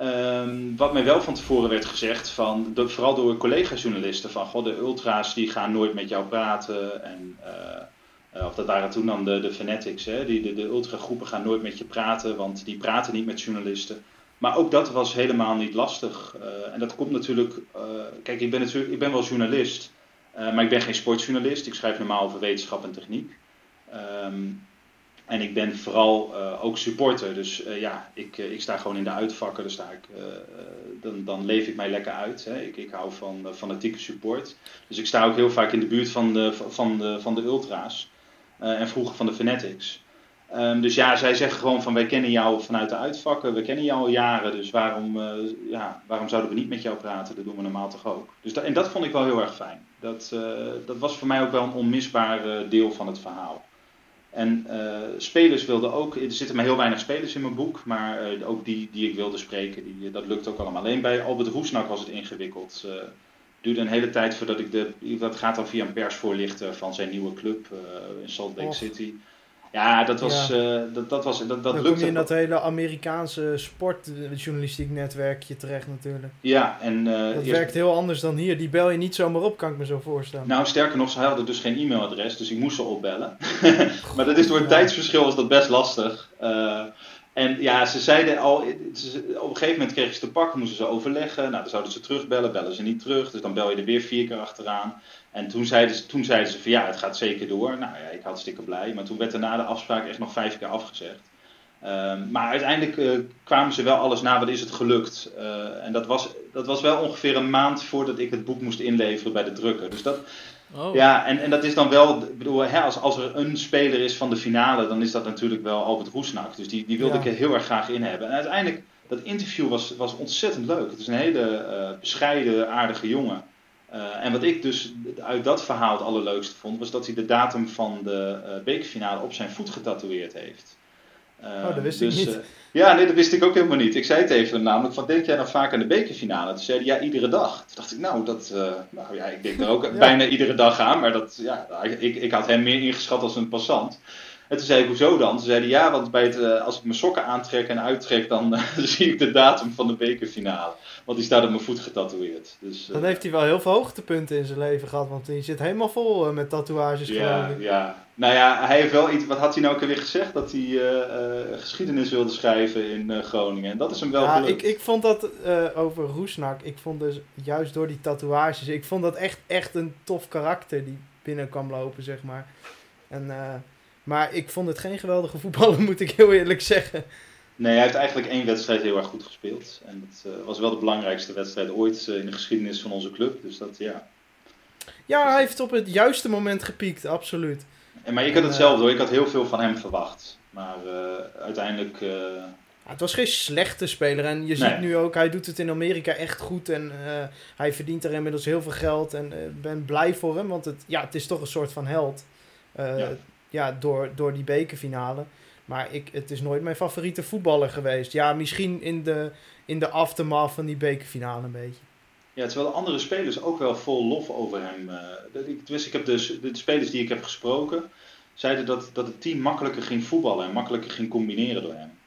Um, wat mij wel van tevoren werd gezegd, van, vooral door collega-journalisten, van god, de ultra's die gaan nooit met jou praten. En uh, Eh, of dat waren toen dan de, de fanatics. Hè? Die, de, de ultragroepen gaan nooit met je praten, want die praten niet met journalisten. Maar ook dat was helemaal niet lastig. Eh, en dat komt natuurlijk. eh, kijk, ik ben, natuurlijk, ik ben wel journalist, eh, maar ik ben geen sportjournalist. Ik schrijf normaal over wetenschap en techniek. Ehm, en ik ben vooral eh, ook supporter. Dus eh, ja, ik, eh, ik sta gewoon in de uitvakken. Dan, sta ik, dan, dan leef ik mij lekker uit. Hè. Ik, ik hou van fanatieke support. Dus ik sta ook heel vaak in de buurt van de, van de, van de ultra's. En vroeger van de fanatics. Ehm, dus ja, zij zeggen gewoon van wij kennen jou vanuit de uitvakken. We kennen jou al jaren. Dus waarom, ja, waarom zouden we niet met jou praten? Dat doen we normaal toch ook. Dus en dat vond ik wel heel erg fijn. Dat, dat was voor mij ook wel een onmisbaar deel van het verhaal. En eh, spelers wilden ook, er zitten maar heel weinig spelers in mijn boek, maar eh, ook die die ik wilde spreken, die, dat lukt ook allemaal. Alleen bij Albert Roesnak was het ingewikkeld. Het duurde een hele tijd voordat ik de, dat gaat dan via een persvoorlichter van zijn nieuwe club eh, in Salt Lake. City. Ja, dat was, Ja. eh, dat, dat was, dat, dat Dan kom lukte. je in dat hele Amerikaanse sportjournalistiek netwerkje terecht natuurlijk. Ja, en eh, Dat eerst- werkt heel anders dan hier. Die bel je niet zomaar op, kan ik me zo voorstellen. Nou, sterker nog, ze hadden dus geen e-mailadres, dus ik moest ze opbellen. maar dat is door het Ja. tijdsverschil was dat best lastig. Eh, en ja, ze zeiden al, ze- op een gegeven moment kregen ze te pakken, moesten ze overleggen. Nou, dan zouden ze terugbellen, bellen ze niet terug. Dus dan bel je er weer vier keer achteraan. En toen zeiden ze, toen zeiden ze van ja, het gaat zeker door. Nou ja, ik hartstikke blij. Maar toen werd er na de afspraak echt nog vijf keer afgezegd. Ehm, maar uiteindelijk eh, kwamen ze wel alles na, wat is het gelukt. Eh, en dat was, dat was wel ongeveer een maand voordat ik het boek moest inleveren bij de drukker. Dus dat, Oh. ja, en, en dat is dan wel, ik bedoel, hè, als, als er een speler is van de finale, dan is dat natuurlijk wel Albert Roesnak. Dus die, die wilde Ja. ik er heel erg graag in hebben. En uiteindelijk, dat interview was, was ontzettend leuk. Het is een hele eh, bescheiden, aardige jongen. Eh, en wat ik dus uit dat verhaal het allerleukste vond, was dat hij de datum van de eh, bekerfinale op zijn voet getatoeëerd heeft. Oh, dat wist ik niet. eh, ja, nee, dat wist ik ook helemaal niet. Ik zei tegen hem namelijk, van denk jij nou vaak aan de bekerfinale? Toen zei hij, ja, iedere dag. Toen dacht ik, nou, dat, nou ja, ik denk er ook bijna iedere dag aan. Maar dat, ja, ik, ik had hem meer ingeschat als een passant. En toen zei ik, hoezo dan? Toen zei hij, ja, want bij het, eh, als ik mijn sokken aantrek en uittrek, dan eh, zie ik de datum van de bekerfinale. Want die staat op mijn voet getatoeëerd. Dus, eh, Dan heeft hij wel heel veel hoogtepunten in zijn leven gehad, want hij zit helemaal vol eh, met tatoeages ja, ja. Nou ja, hij heeft wel iets. Wat had hij nou ook alweer gezegd? Dat hij eh, eh, geschiedenis wilde schrijven in eh, Groningen. En dat is hem wel Ja, gelukt. ik, ik vond dat eh, over Roesnak, ik vond dus juist door die tatoeages, ik vond dat echt, echt een tof karakter die binnen kwam lopen, zeg maar. En, eh, maar ik vond het geen geweldige voetballer, moet ik heel eerlijk zeggen. Nee, hij heeft eigenlijk één wedstrijd heel erg goed gespeeld. En dat eh, was wel de belangrijkste wedstrijd ooit eh, in de geschiedenis van onze club. Dus dat, ja. Ja, hij heeft op het juiste moment gepiekt, absoluut. En, maar ik had hetzelfde hoor. Ik had heel veel van hem verwacht. Maar eh, uiteindelijk... eh, Ja, het was geen slechte speler en je Nee. ziet nu ook, hij doet het in Amerika echt goed en eh, hij verdient er inmiddels heel veel geld en ik ben blij voor hem, want het, ja, het is toch een soort van held. Eh, Ja. Ja. door, door die bekerfinale. Maar ik, het is nooit mijn favoriete voetballer geweest. Ja, misschien in de, in de aftermath van die bekerfinale een beetje. Ja, terwijl de andere spelers ook wel vol lof over hem. eh ik, tenminste, ik heb dus de spelers die ik heb gesproken, zeiden dat, dat het team makkelijker ging voetballen en makkelijker ging combineren door hem.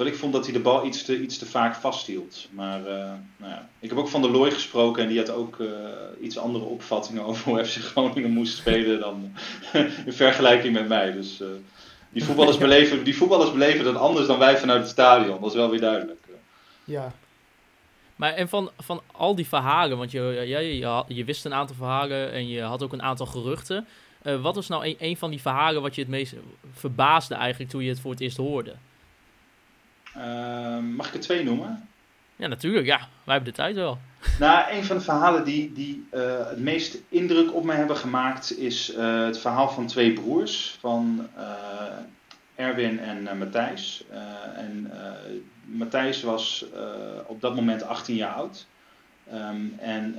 Terwijl ik vond dat hij de bal iets te, iets te vaak vasthield. Maar eh, nou ja. ik heb ook van der Looy gesproken en die had ook eh, iets andere opvattingen over hoe FC Groningen moest spelen dan in vergelijking met mij. Dus eh, die, voetballers beleven, die voetballers beleven dat anders dan wij vanuit het stadion. Dat is wel weer duidelijk. Ja, Maar en van, van al die verhalen, want je, ja, je, je, je wist een aantal verhalen en je had ook een aantal geruchten. Eh, wat was nou een, een van die verhalen wat je het meest verbaasde eigenlijk toen je het voor het eerst hoorde? Eh, mag ik er twee noemen? Ja, natuurlijk, ja. Wij hebben de tijd wel. Nou, een van de verhalen die, die eh, het meest indruk op mij hebben gemaakt is eh, het verhaal van twee broers, van eh, Erwin en Matthijs. En Matthijs was op dat moment 18 jaar oud. Ehm, en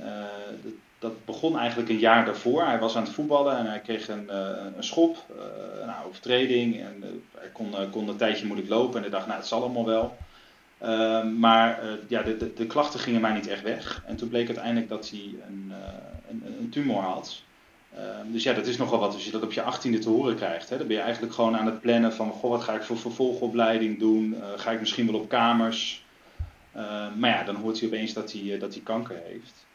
dat, begon eigenlijk een jaar daarvoor. Hij was aan het voetballen en hij kreeg een, eh, een schop, eh, een overtreding. En eh, hij kon, kon een tijdje moeilijk lopen en hij dacht, nou het zal allemaal wel. Ehm, maar ja, de, de, de klachten gingen maar niet echt weg. En toen bleek uiteindelijk dat hij een, een, een tumor had. Ehm, dus ja, dat is nogal wat als je dat op je achttiende te horen krijgt. Hè. Dan ben je eigenlijk gewoon aan het plannen van... Goh, wat ga ik voor vervolgopleiding doen? Ga ik misschien wel op kamers? Ehm, maar ja, dan hoort hij opeens dat hij, dat hij kanker heeft.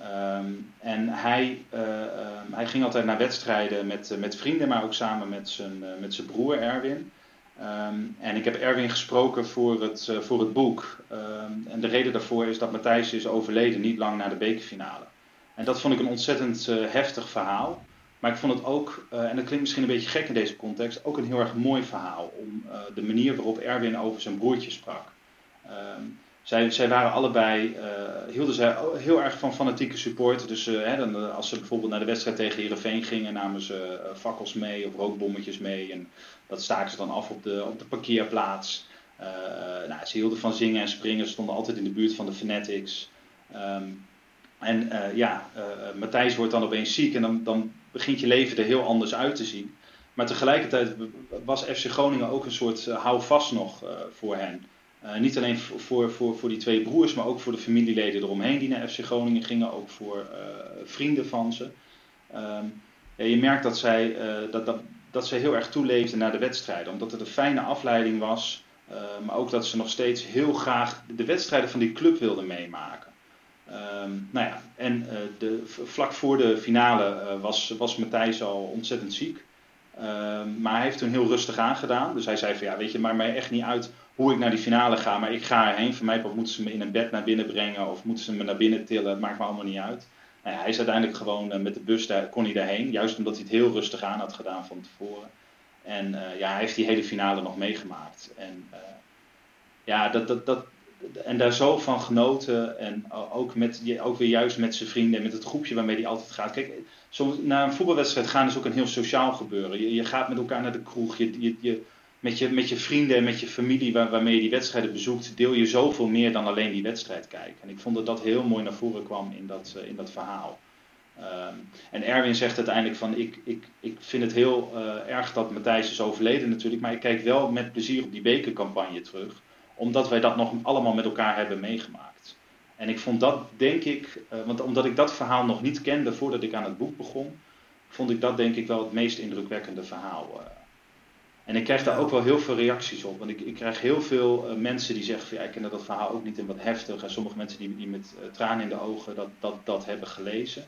Ehm, en hij, eh, ehm, hij ging altijd naar wedstrijden met, eh, met vrienden, maar ook samen met zijn, eh, met zijn broer Erwin. Ehm, en ik heb Erwin gesproken voor het, voor het boek. En de reden daarvoor is dat Matthijs is overleden niet lang na de bekerfinale. En dat vond ik een ontzettend heftig verhaal. Maar ik vond het ook, en dat klinkt misschien een beetje gek in deze context, ook een heel erg mooi verhaal. Om de manier waarop Erwin over zijn broertje sprak. Zij, zij waren allebei, eh, hielden zij heel erg van fanatieke support. Dus eh, hè, dan, eh, als ze bijvoorbeeld naar de wedstrijd tegen Heerenveen gingen, namen ze eh, fakkels mee of rookbommetjes mee. En dat staken ze dan af op de, op de parkeerplaats. Nou, ze hielden van zingen en springen, ze stonden altijd in de buurt van de Fanatics. Ehm, en ja, Matthijs wordt dan opeens ziek en dan, dan begint je leven er heel anders uit te zien. Maar tegelijkertijd was FC Groningen ook een soort houvast nog voor hen. Uh, niet alleen voor, voor, voor die twee broers, maar ook voor de familieleden eromheen die naar FC Groningen gingen. Ook voor uh, vrienden van ze. Ja, je merkt dat zij, uh, dat, dat, dat zij heel erg toeleefden naar de wedstrijden. Omdat het een fijne afleiding was. Maar ook dat ze nog steeds heel graag de wedstrijden van die club wilden meemaken. Um, nou ja, en de, vlak voor de finale was, was Matthijs al ontzettend ziek. Um, maar hij heeft toen heel rustig aangedaan. Dus hij zei van ja, weet je, maar mij echt niet uit hoe ik naar die finale ga. Maar ik ga erheen. Voor mij moeten ze me in een bed naar binnen brengen of moeten ze me naar binnen tillen. Het maakt me allemaal niet uit. Ja, hij is uiteindelijk gewoon uh, met de bus daar, kon hij daarheen. Juist omdat hij het heel rustig aan had gedaan van tevoren. En uh, ja, hij heeft die hele finale nog meegemaakt. En ja, dat, dat, dat, en daar zo van genoten. En ook, met, ook weer juist met zijn vrienden en met het groepje waarmee hij altijd gaat. Kijk, zo, naar een voetbalwedstrijd gaan is ook een heel sociaal gebeuren. Je, je gaat met elkaar naar de kroeg. Je, je, je, met, je, met je vrienden en met je familie waar, waarmee je die wedstrijden bezoekt, deel je zoveel meer dan alleen die wedstrijd kijken. En ik vond dat dat heel mooi naar voren kwam in dat, uh, in dat verhaal. Um, en Erwin zegt uiteindelijk van, ik, ik, ik vind het heel uh, erg dat Matthijs is overleden natuurlijk, maar ik kijk wel met plezier op die bekercampagne terug omdat wij dat nog allemaal met elkaar hebben meegemaakt. En ik vond dat, denk ik, uh, want omdat ik dat verhaal nog niet kende voordat ik aan het boek begon, vond ik dat denk ik wel het meest indrukwekkende verhaal. En ik krijg daar ook wel heel veel reacties op. Want ik, ik krijg heel veel uh, mensen die zeggen van ja, ik ken dat verhaal ook niet en wat heftig. En sommige mensen die, die met tranen in de ogen dat, dat, dat hebben gelezen.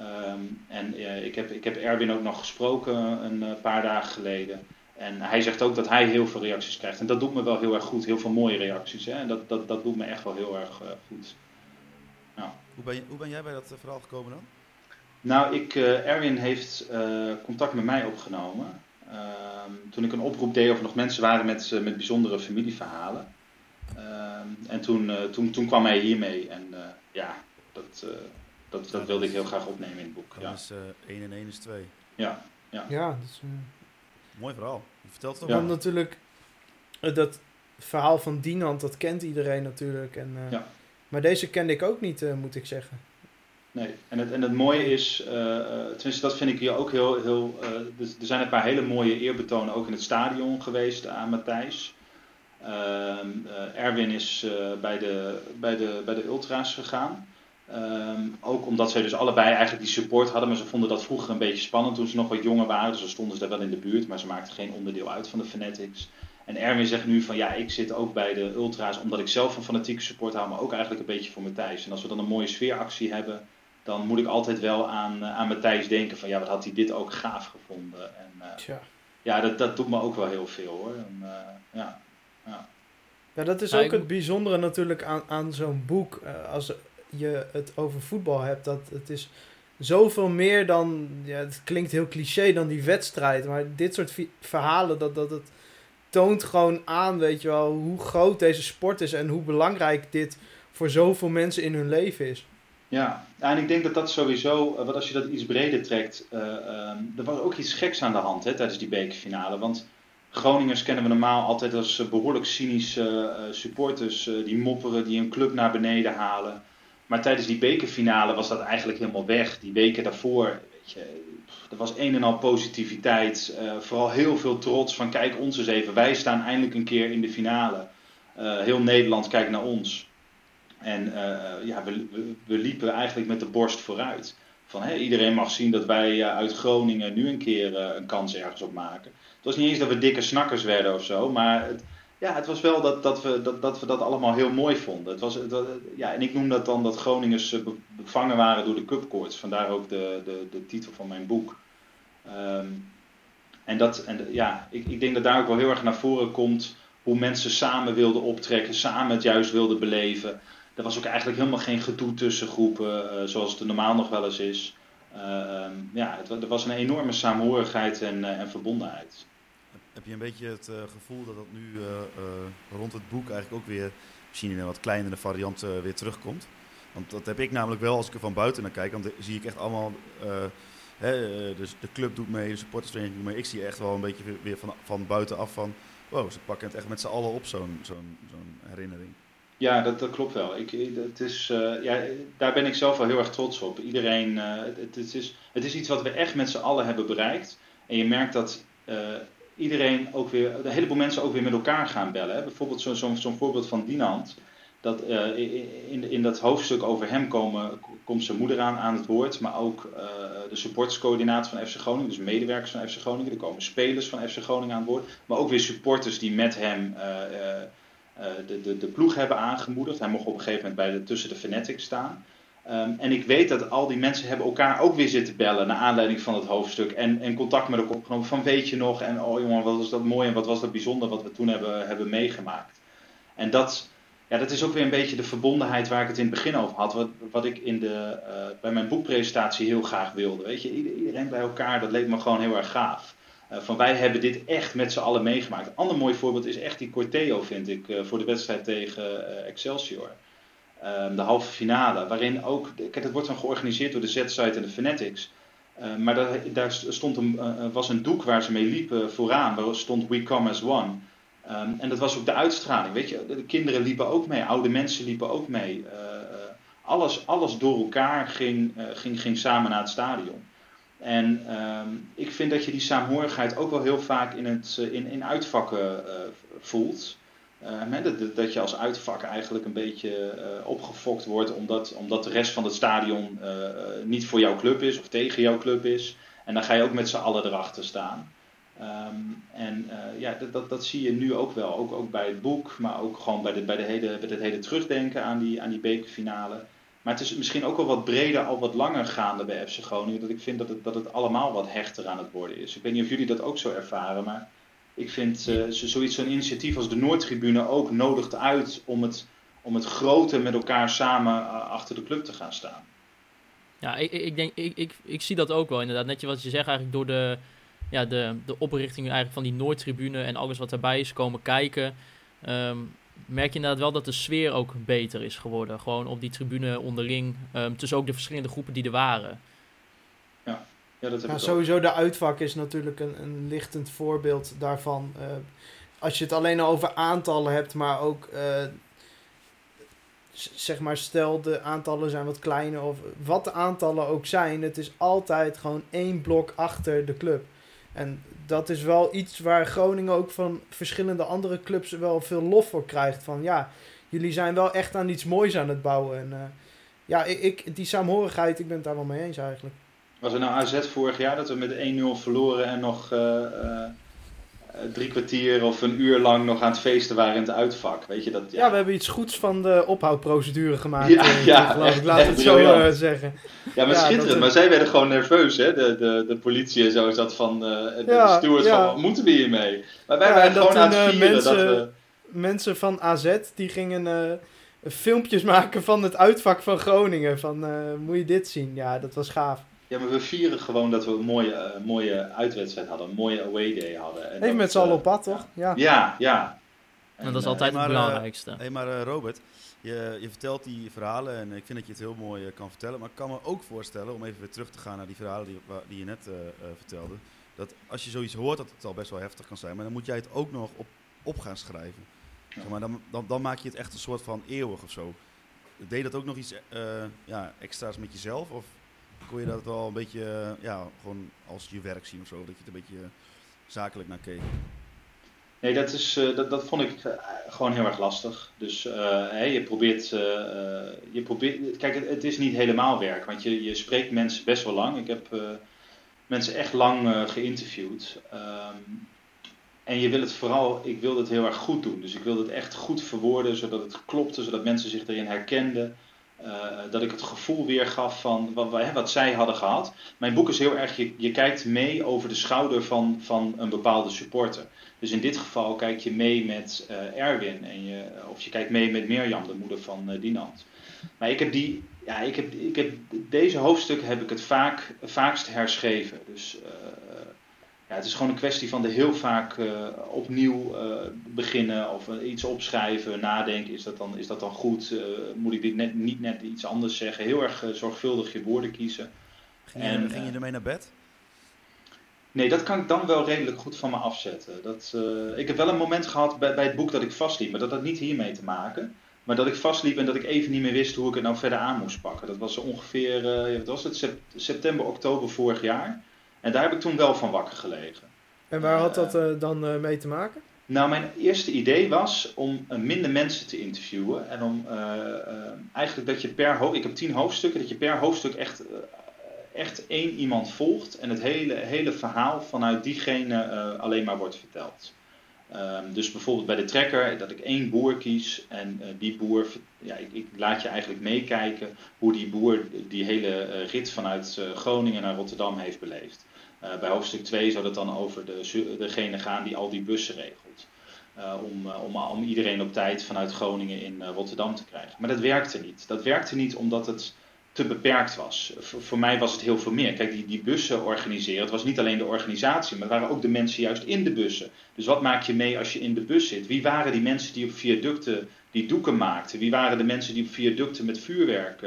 Um, en ik, heb, ik heb Erwin ook nog gesproken een paar dagen geleden. En hij zegt ook dat hij heel veel reacties krijgt. En dat doet me wel heel erg goed. Heel veel mooie reacties. Hè? En dat, dat, dat doet me echt wel heel erg goed. Nou. Hoe, ben je, hoe ben jij bij dat verhaal gekomen dan? Nou, ik, Erwin heeft contact met mij opgenomen. Ehm, toen ik een oproep deed of er nog mensen waren met, met bijzondere familieverhalen. Ehm, en toen, toen, toen kwam hij hiermee. En ja, dat, dat, dat wilde ik heel graag opnemen in het boek. Ja. Ja. Dus 1 en 1 is 2. Ja, ja. Ja, dat is, uh... Mooi verhaal. Je vertelt het ja. ook. natuurlijk, uh, dat verhaal van Dinant, dat kent iedereen natuurlijk. En, uh, ja. Maar deze kende ik ook niet, uh, moet ik zeggen. Nee, en het, en het mooie is, uh, tenminste dat vind ik hier ook heel, heel uh, er zijn een paar hele mooie eerbetonen ook in het stadion geweest aan Matthijs. Uh, Erwin is bij, de, bij, de, bij de ultra's gegaan. Um, ook omdat zij dus allebei eigenlijk die support hadden, maar ze vonden dat vroeger een beetje spannend toen ze nog wat jonger waren. Dus dan stonden ze daar wel in de buurt, maar ze maakten geen onderdeel uit van de Fanatics. En Erwin zegt nu van ja, ik zit ook bij de ultra's omdat ik zelf van fanatieke support hou, maar ook eigenlijk een beetje voor Matthijs. En als we dan een mooie sfeeractie hebben, dan moet ik altijd wel aan, aan Matthijs denken van ja, wat had hij dit ook gaaf gevonden. En uh, ja, dat, dat doet me ook wel heel veel hoor. En, uh, ja, ja. ja, dat is ook het bijzondere natuurlijk aan, aan zo'n boek. Uh, als je het over voetbal hebt, dat het is zoveel meer dan, ja, het klinkt heel cliché dan die wedstrijd, maar dit soort verhalen, dat, dat het toont gewoon aan, weet je wel, hoe groot deze sport is en hoe belangrijk dit voor zoveel mensen in hun leven is. Ja, en ik denk dat dat sowieso, wat als je dat iets breder trekt, uh, um, er was ook iets geks aan de hand hè, tijdens die bekerfinale, want Groningers kennen we normaal altijd als uh, behoorlijk cynische supporters die mopperen, die een club naar beneden halen. Maar tijdens die bekerfinale was dat eigenlijk helemaal weg. Die weken daarvoor, weet je, er was een en al positiviteit. Vooral heel veel trots van kijk ons eens even. Wij staan eindelijk een keer in de finale. Heel Nederland kijkt naar ons. En uh, ja, we, we, liepen eigenlijk met de borst vooruit. Van, iedereen mag zien dat wij uit Groningen nu een keer een kans ergens op maken. Het was niet eens dat we dikke snakkers werden of zo. Maar het, ja, het was wel dat, dat, we, dat, dat we dat allemaal heel mooi vonden. Het was, ja, en ik noem dat dan dat Groningers be, bevangen waren door de cupkoorts. Vandaar ook de, de, de titel van mijn boek. Ehm, en dat, en ja, ik, ik denk dat daar ook wel heel erg naar voren komt hoe mensen samen wilden optrekken, samen het juist wilden beleven. Er was ook eigenlijk helemaal geen gedoe tussen groepen, uh, zoals het normaal nog wel eens is. Uh, ja, het, er was een enorme saamhorigheid en, uh, en verbondenheid. Heb je een beetje het gevoel dat dat nu rond het boek eigenlijk ook weer, misschien in een wat kleinere variant, weer terugkomt? Want dat heb ik namelijk wel als ik er van buiten naar kijk. Want zie ik echt allemaal Hè, dus de club doet mee, de supportersvereniging doet mee. Ik zie echt wel een beetje weer van, van buitenaf van... Wow, ze pakken het echt met z'n allen op, zo'n zo'n zo'n herinnering. Ja, dat, dat klopt wel. Ik, het is, uh, ja, daar ben ik zelf wel heel erg trots op. Iedereen, uh, het, is, het is iets wat we echt met z'n allen hebben bereikt. En je merkt dat uh, iedereen ook weer, een heleboel mensen ook weer met elkaar gaan bellen. Hè. Bijvoorbeeld zo'n zo, zo voorbeeld van Dinant dat in, in dat hoofdstuk over hem komen, komt zijn moeder aan, aan het woord, maar ook de supporterscoördinator van FC Groningen, dus medewerkers van FC Groningen. Er komen spelers van FC Groningen aan het woord, maar ook weer supporters die met hem de, de, de ploeg hebben aangemoedigd. Hij mocht op een gegeven moment bij tussen de Fanatics staan. Um, en ik weet dat al die mensen hebben elkaar ook weer zitten bellen naar aanleiding van het hoofdstuk. En, en contact met elkaar opgenomen van weet je nog en oh jongen wat was dat mooi en wat was dat bijzonder wat we toen hebben, hebben meegemaakt. En dat, ja, dat is ook weer een beetje de verbondenheid waar ik het in het begin over had. Wat, wat ik in de, uh, bij mijn boekpresentatie heel graag wilde. Weet je, iedereen bij elkaar, dat leek me gewoon heel erg gaaf. Uh, van wij hebben dit echt met z'n allen meegemaakt. Een ander mooi voorbeeld is echt die Corteo, vind ik, uh, voor de wedstrijd tegen Excelsior. Ehm, de halve finale, waarin ook, kijk, het wordt dan georganiseerd door de Z-site en de Fanatics. maar daar, daar stond een, was een doek waar ze mee liepen vooraan, waar stond We Come As One. Um, en dat was ook de uitstraling. Weet je, de kinderen liepen ook mee, oude mensen liepen ook mee. Alles, alles door elkaar ging, ging, ging samen naar het stadion. En um, ik vind dat je die saamhorigheid ook wel heel vaak in, het, in, in uitvakken voelt. Dat, dat, je als uitvak eigenlijk een beetje opgefokt wordt omdat, omdat de rest van het stadion niet voor jouw club is of tegen jouw club is. En dan ga je ook met z'n allen erachter staan. Um, en uh, ja, dat, dat, dat, zie je nu ook wel. Ook, ook bij het boek, maar ook gewoon bij, de, bij, de hele, bij het hele terugdenken aan die, aan die bekerfinale. Maar het is misschien ook wel wat breder, al wat langer gaande bij FC Groningen. Dat ik vind dat het, dat het allemaal wat hechter aan het worden is. Ik weet niet of jullie dat ook zo ervaren, maar ik vind uh, zoiets, zo'n initiatief als de Noordtribune ook nodigt uit om het, om het grote met elkaar samen uh, achter de club te gaan staan. Ja, ik, ik, denk, ik, ik, ik zie dat ook wel inderdaad. Net wat je zegt eigenlijk door de ja, de, de oprichting eigenlijk van die Noordtribune en alles wat erbij is komen kijken, um, merk je inderdaad wel dat de sfeer ook beter is geworden. Gewoon op die tribune onderling, um, tussen ook de verschillende groepen die er waren. Ja, ja dat heb ja, sowieso de uitvak is natuurlijk een, een lichtend voorbeeld daarvan. Uh, als je het alleen al over aantallen hebt, maar ook uh, zeg maar, stel de aantallen zijn wat kleiner of wat de aantallen ook zijn, het is altijd gewoon één blok achter de club. En dat is wel iets waar Groningen ook van verschillende andere clubs wel veel lof voor krijgt. Van ja, jullie zijn wel echt aan iets moois aan het bouwen. En uh, ja, ik, die saamhorigheid, ik ben het daar wel mee eens eigenlijk. Was er nou AZ vorig jaar dat we met 1-0 verloren en nog uh, uh, drie kwartier of een uur lang nog aan het feesten waren in het uitvak? Weet je dat? Ja, ja we hebben iets goeds van de ophoudprocedure gemaakt. Ja, ja geloof ik. Laat het zo zeggen. Ja, maar ja, schitterend. Dat, maar zij werden gewoon nerveus, hè? De, de, de politie en zo is dat van uh, de stewards ja. van, moeten we hiermee? Maar wij waren gewoon aan het vieren mensen, dat we... Mensen van AZ, die gingen uh, filmpjes maken van het uitvak van Groningen. Van, uh, moet je dit zien? Ja, dat was gaaf. Ja, maar we vieren gewoon dat we een mooie, uh, mooie uitwedstrijd hadden, een mooie away day hadden. En Even met z'n allen op pad, toch? Ja, ja. ja. En, en dat is altijd maar, het belangrijkste. Hé, hey, maar Robert, je, je, vertelt die verhalen en ik vind dat je het heel mooi uh, kan vertellen. Maar ik kan me ook voorstellen, om even weer terug te gaan naar die verhalen die, die je net uh, uh, vertelde. Dat als je zoiets hoort, dat het al best wel heftig kan zijn. Maar dan moet jij het ook nog op, op gaan schrijven. Ja. Zeg maar, dan, dan, dan, maak je het echt een soort van eeuwig of zo. Deed dat ook nog iets ja, extra's met jezelf? Of kon je dat wel een beetje ja, gewoon als je werk zien of zo? Dat je het een beetje zakelijk naar keek? Nee, dat, is, uh, dat, dat vond ik gewoon heel erg lastig. Dus je probeert. je probeert kijk, het, is niet helemaal werk, want je, je spreekt mensen best wel lang. Ik heb mensen echt lang geïnterviewd. Um, en je wil het vooral, ik wilde het heel erg goed doen. Dus ik wilde het echt goed verwoorden, zodat het klopte, zodat mensen zich erin herkenden. Eh, dat ik het gevoel weergaf van wat, wat, zij hadden gehad. Mijn boek is heel erg, je, je kijkt mee over de schouder van, van een bepaalde supporter. Dus in dit geval kijk je mee met eh, Erwin, en je, of je kijkt mee met Mirjam, de moeder van uh, Dinant. Maar ik heb die, ja, ik heb, ik heb, deze hoofdstukken heb ik het vaak, vaakst herschreven. Dus ja, het is gewoon een kwestie van er heel vaak uh, opnieuw uh, beginnen of iets opschrijven, nadenken. Is dat dan, is dat dan goed? Uh, moet ik dit net, niet net iets anders zeggen? Heel erg zorgvuldig je woorden kiezen. Ging je, en, ging je ermee naar bed? Nee, dat kan ik dan wel redelijk goed van me afzetten. Dat, ik heb wel een moment gehad bij, bij het boek dat ik vastliep, maar dat had niet hiermee te maken. Maar dat ik vastliep en dat ik even niet meer wist hoe ik het nou verder aan moest pakken. Dat was ongeveer, wat was het, september, oktober vorig jaar. En daar heb ik toen wel van wakker gelegen. En waar had dat uh, dan uh, mee te maken? Nou, mijn eerste idee was om minder mensen te interviewen. En om eigenlijk dat je per hoofdstuk, ik heb tien hoofdstukken, dat je per hoofdstuk echt, echt één iemand volgt. En het hele, hele verhaal vanuit diegene alleen maar wordt verteld. Um, dus bijvoorbeeld bij de trekker, dat ik één boer kies en uh, die boer, ja, ik, ik, laat je eigenlijk meekijken hoe die boer die hele uh, rit vanuit uh, Groningen naar Rotterdam heeft beleefd. Bij hoofdstuk 2 zou het dan over de, degene gaan die al die bussen regelt. om, om, om iedereen op tijd vanuit Groningen in Rotterdam te krijgen. Maar dat werkte niet. Dat werkte niet omdat het te beperkt was. Voor, mij was het heel veel meer. Kijk, die, die bussen organiseren, het was niet alleen de organisatie, maar het waren ook de mensen juist in de bussen. Dus wat maak je mee als je in de bus zit? Wie waren die mensen die op viaducten die doeken maakten? Wie waren de mensen die op viaducten met vuurwerk,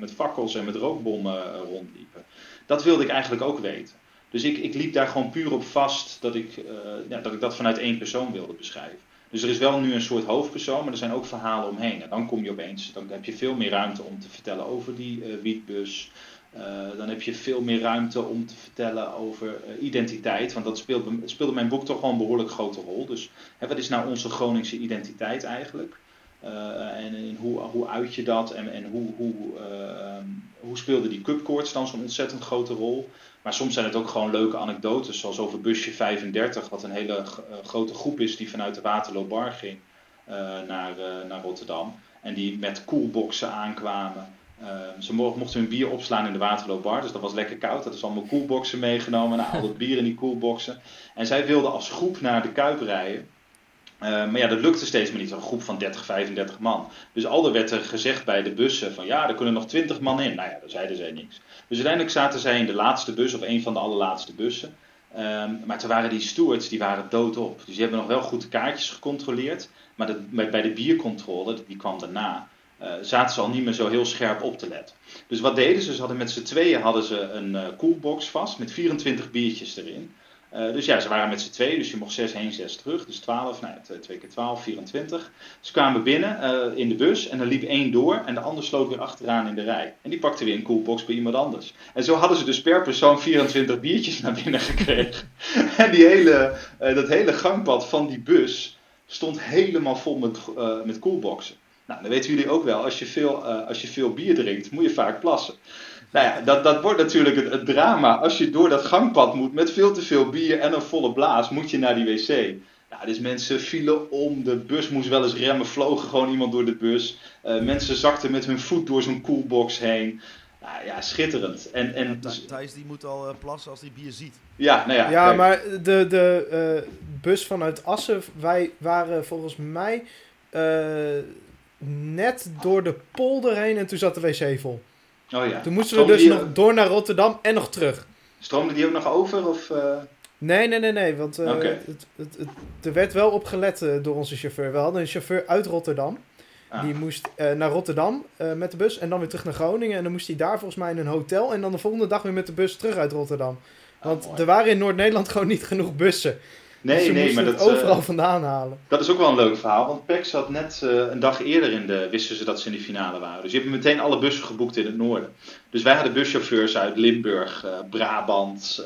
met fakkels en met rookbommen rondliepen? Dat wilde ik eigenlijk ook weten. Dus ik, ik liep daar gewoon puur op vast dat ik, ja, dat ik dat vanuit één persoon wilde beschrijven. Dus er is wel nu een soort hoofdpersoon, maar er zijn ook verhalen omheen. En dan kom je opeens, dan heb je veel meer ruimte om te vertellen over die uh, wietbus. Uh, dan heb je veel meer ruimte om te vertellen over identiteit. Want dat speelt, speelde mijn boek toch wel een behoorlijk grote rol. Dus hè, wat is nou onze Groningse identiteit eigenlijk? en, en hoe, hoe uit je dat? En, en hoe, hoe, um, hoe speelde die cupkoorts dan zo'n ontzettend grote rol? Maar soms zijn het ook gewoon leuke anekdotes, zoals over busje 35, wat een hele uh, grote groep is die vanuit de Waterloobar ging uh, naar, uh, naar Rotterdam. En die met koelboxen aankwamen. ze mochten hun bier opslaan in de Waterloobar, dus dat was lekker koud. Dat is allemaal koelboxen meegenomen, nou, al dat bier in die koelboxen. En zij wilden als groep naar de Kuip rijden. Uh, maar ja, dat lukte steeds maar niet, een groep van 30, 35 man. Dus al er werd er gezegd bij de bussen van ja, er kunnen nog 20 man in. Nou ja, daar zeiden zij niks. Dus uiteindelijk zaten zij in de laatste bus, of een van de allerlaatste bussen. Um, maar toen waren die stewards, die waren doodop. Dus die hebben nog wel goed kaartjes gecontroleerd. Maar bij de biercontrole, die kwam daarna, uh, zaten ze al niet meer zo heel scherp op te letten. Dus wat deden ze? Ze hadden met z'n tweeën hadden ze een uh, koelbox vast met 24 biertjes erin. Uh, dus ja, ze waren met z'n tweeën, dus je mocht 6 heen, 6 terug. Dus 12, nou ja, 2 keer 12, 24. Ze kwamen binnen uh, in de bus en er liep één door en de ander sloot weer achteraan in de rij. En die pakte weer een coolbox bij iemand anders. En zo hadden ze dus per persoon 24 biertjes naar binnen gekregen. en die hele, uh, dat hele gangpad van die bus stond helemaal vol met, met coolboxen. Nou, dan weten jullie ook wel, als je, veel, als je veel bier drinkt, moet je vaak plassen. Nou ja, dat, dat wordt natuurlijk het, het, drama. Als je door dat gangpad moet met veel te veel bier en een volle blaas, moet je naar die wc. Nou, dus mensen vielen om, de bus moest wel eens remmen, vlogen gewoon iemand door de bus. Uh, mensen zakten met hun voet door zo'n coolbox heen. Nou ja, schitterend. En, en, ja, Thijs die moet al uh, plassen als hij bier ziet. Ja, nou ja. Ja, kijk. maar de, de uh, bus vanuit Assen, wij waren volgens mij net door de polder heen en toen zat de wc vol. Oh ja. Toen moesten we dus nog door naar Rotterdam en nog terug. Stroomde die ook nog over? Of, uh... Nee, nee, nee, nee. Want uh, okay. het, het, het, er werd wel op gelet uh, door onze chauffeur. We hadden een chauffeur uit Rotterdam. Ah. Die moest naar Rotterdam met de bus en dan weer terug naar Groningen. En dan moest hij daar volgens mij in een hotel. En dan de volgende dag weer met de bus terug uit Rotterdam. Want ah, er waren in Noord-Nederland gewoon niet genoeg bussen. Nee, dus nee, maar dat overal uh, vandaan halen. Dat is ook wel een leuk verhaal, want PEC zat net uh, een dag eerder in de, wisten ze dat ze in de finale waren. Dus je hebt meteen alle bussen geboekt in het noorden. Dus wij hadden buschauffeurs uit Limburg, uh, Brabant,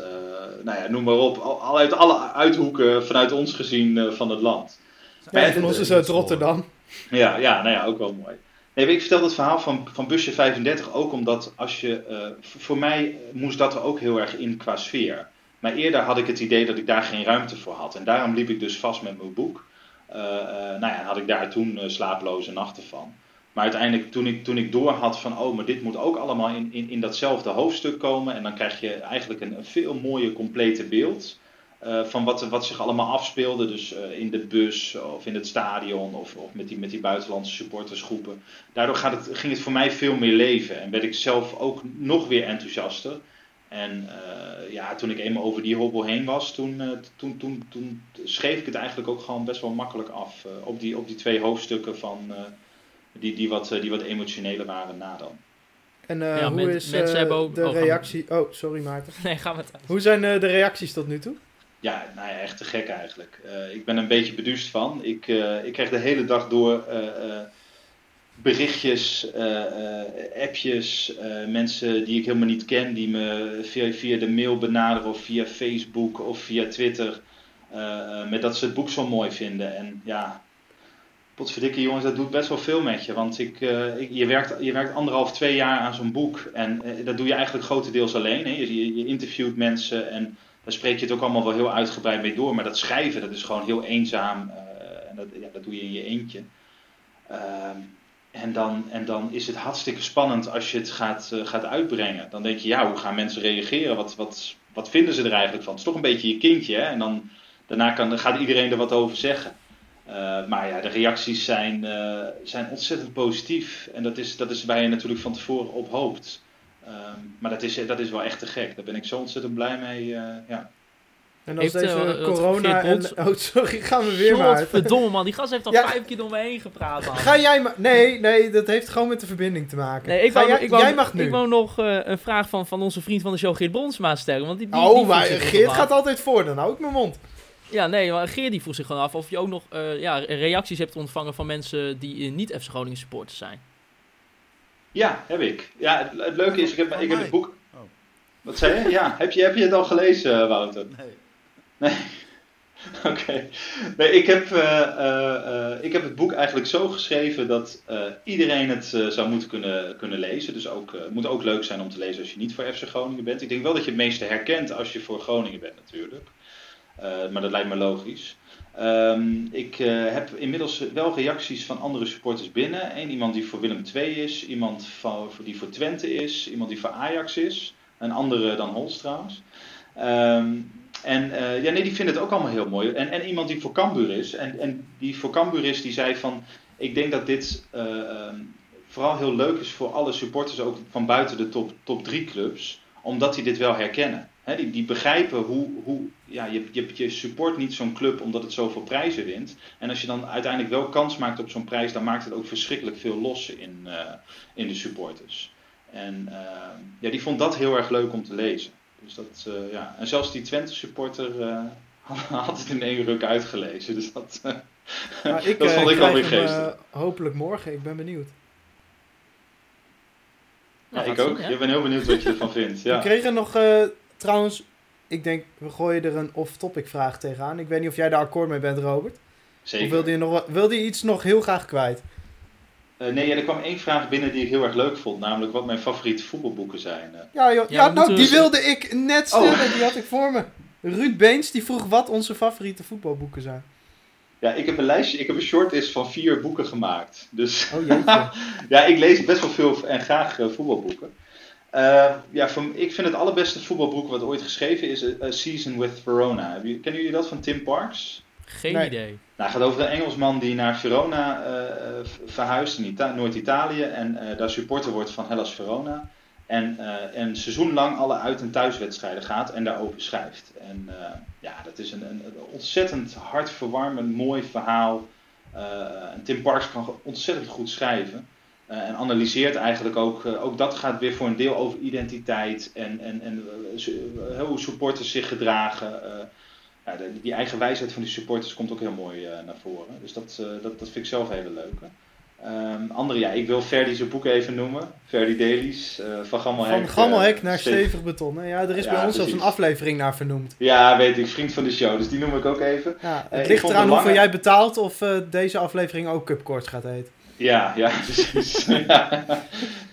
nou ja, noem maar op. Al, al, uit alle uithoeken vanuit ons gezien van het land. Ja, en van ons is uit Rotterdam. Ja, ja, nou ja, ook wel mooi. Nee, ik vertel het verhaal van, van busje 35 ook omdat als je, voor mij moest dat er ook heel erg in qua sfeer. Maar eerder had ik het idee dat ik daar geen ruimte voor had. En daarom liep ik dus vast met mijn boek. Uh, nou ja, had ik daar toen uh, slapeloze nachten van. Maar uiteindelijk, toen ik, toen ik door had van, oh, maar dit moet ook allemaal in, in, in datzelfde hoofdstuk komen. En dan krijg je eigenlijk een, een veel mooier, complete beeld. eh, van wat, wat zich allemaal afspeelde. Dus eh, in de bus of in het stadion of, of met, die, met die buitenlandse supportersgroepen. Daardoor gaat het, ging het voor mij veel meer leven. En werd ik zelf ook nog weer enthousiaster. En eh, ja, toen ik eenmaal over die hobbel heen was, toen, eh, toen, toen, toen schreef ik het eigenlijk ook gewoon best wel makkelijk af. eh, op, die, op die twee hoofdstukken van, eh, die, die, wat, die wat emotioneler waren na dan. En eh, Ja, hoe is mensen hebben ook- de oh, we- reactie... Oh, sorry Maarten. Nee, gaan we het Hoe zijn eh, de reacties tot nu toe? Ja, nou ja, echt te gek eigenlijk. Eh, ik ben er een beetje beduust van. Ik, eh, ik krijg de hele dag door eh, eh, berichtjes, eh, eh, appjes, eh, mensen die ik helemaal niet ken, die me via, via de mail benaderen of via Facebook of via Twitter. met dat ze het boek zo mooi vinden. En ja, potverdikke jongens, dat doet best wel veel met je. Want ik, je, werkt, je werkt anderhalf, twee jaar aan zo'n boek. En dat doe je eigenlijk grotendeels alleen. Hè? Je, je, interviewt mensen en daar spreek je het ook allemaal wel heel uitgebreid mee door. Maar dat schrijven, dat is gewoon heel eenzaam. en dat, ja, dat doe je in je eentje. En, dan, en dan is het hartstikke spannend als je het gaat, eh, gaat uitbrengen. Dan denk je, ja, hoe gaan mensen reageren? Wat, wat, wat vinden ze er eigenlijk van? Het is toch een beetje je kindje, hè? En dan, daarna kan, gaat iedereen er wat over zeggen. Eh, maar ja, de reacties zijn, eh, zijn ontzettend positief. En dat is, dat is waar je natuurlijk van tevoren op hoopt. Ehm, maar dat is, dat is wel echt te gek. Daar ben ik zo ontzettend blij mee. ja. En als Heeft, deze eh, corona... Geert En, oh, sorry, gaan we weer maar. Verdomme man, die gast heeft al Ja. vijf keer door me heen gepraat. man. Ga jij maar... Nee, nee, dat heeft gewoon met de verbinding te maken. Nee, ik Ga wou, jij, ik wou, jij mag nu. Ik wou nog eh, een vraag van, van onze vriend van de show, Geert Bronsma, stellen. Want die, die, oh, maar Geert gaat altijd voor, dan hou ik mijn mond. Ja, nee, maar Geert die vroeg zich gewoon af of je ook nog eh, ja, reacties hebt ontvangen van mensen die niet FC Groningen supporters zijn. ja, heb ik. Ja, het, het leuke is, ik heb, Van ik heb het boek... Oh. Wat zei je? Ja, heb je, heb je het al gelezen, Wouter? Nee. Oké. Nee, ik heb, eh, eh, eh, ik heb het boek eigenlijk zo geschreven dat iedereen het zou moeten kunnen, kunnen lezen. Dus ook, het moet ook leuk zijn om te lezen als je niet voor FC Groningen bent. Ik denk wel dat je het meeste herkent als je voor Groningen bent natuurlijk. Maar dat lijkt me logisch. Ehm, ik heb inmiddels wel reacties van andere supporters binnen. Eén iemand die voor Willem II is, iemand van, die voor Twente is, iemand die voor Ajax is. Een andere dan Holst trouwens. Ehm, en eh, ja, nee, die vinden het ook allemaal heel mooi. En, en iemand die voor Cambuur is. En, en die voor Cambuur is, die zei van... Ik denk dat dit eh, ehm, vooral heel leuk is voor alle supporters, ook van buiten de top, top drie clubs. Omdat die dit wel herkennen. Die, die begrijpen hoe... hoe ja, je, je, je support niet zo'n club omdat het zoveel prijzen wint. En als je dan uiteindelijk wel kans maakt op zo'n prijs... dan maakt het ook verschrikkelijk veel los in, eh, in de supporters. En ehm, ja, die vond dat heel erg leuk om te lezen. Dus dat, eh, ja. En zelfs die Twente supporter eh, had het in één ruk uitgelezen. Dus dat, eh, Nou, ik, dat vond ik wel weer geestig. eh, hopelijk morgen, ik ben benieuwd. ja, Nou, ik gaat ook. zien? Ik ben heel benieuwd wat je ervan vindt. We Ja. kregen nog, eh, trouwens, ik denk, we gooien er een off-topic vraag tegenaan. Ik weet niet of jij daar akkoord mee bent, Robert. Zeker. Of wilde je, nog, wilde je iets nog heel graag kwijt? Eh, nee, ja, er kwam één vraag binnen die ik heel erg leuk vond. Namelijk wat mijn favoriete voetbalboeken zijn. Eh, Ja, joh, Ja, nou, die wilde ik net Oh. stellen. Die had ik voor me. Ruud Beens, die vroeg wat onze favoriete voetbalboeken zijn. ja, ik heb een lijstje, ik heb een shortlist van vier boeken gemaakt. Dus Oh ja, ik lees best wel veel en graag eh, voetbalboeken. Eh, ja, voor, ik vind het allerbeste voetbalboek wat ooit geschreven is eh, A Season with Verona. Heb je- Kennen jullie dat van Tim Parks? Geen Nee. idee. Nou, het gaat over een Engelsman die naar Verona eh, eh, verhuist in Ita- Noord-Italië en eh, daar supporter wordt van Hellas Verona. En eh, een seizoen lang alle uit- en thuiswedstrijden gaat en daarover schrijft. En eh, ja, dat is een, een, een ontzettend hartverwarmend mooi verhaal. Eh, en Tim Parks kan ontzettend goed schrijven. Eh, en analyseert eigenlijk ook, ook dat gaat weer voor een deel over identiteit en, en, en hoe supporters zich gedragen. Ja, de- die eigen wijsheid van die supporters komt ook heel mooi eh, naar voren. Dus dat, eh, dat, dat vind ik zelf een hele leuke. Ehm, andere, ja, ik wil Ferdi zijn boek even noemen. Ferdi Dailies, eh, van Gammelhek. Van Gammelhek eh, naar Stevig Beton. hè? Ja, er is Ja, bij ons zelfs een aflevering naar vernoemd. Ja, weet ik, vriend van de show, dus die noem ik ook even. Ja, het ligt eraan hoeveel lange- jij betaalt of deze aflevering ook Cupcourt gaat heten. Ja, ja, precies. ja.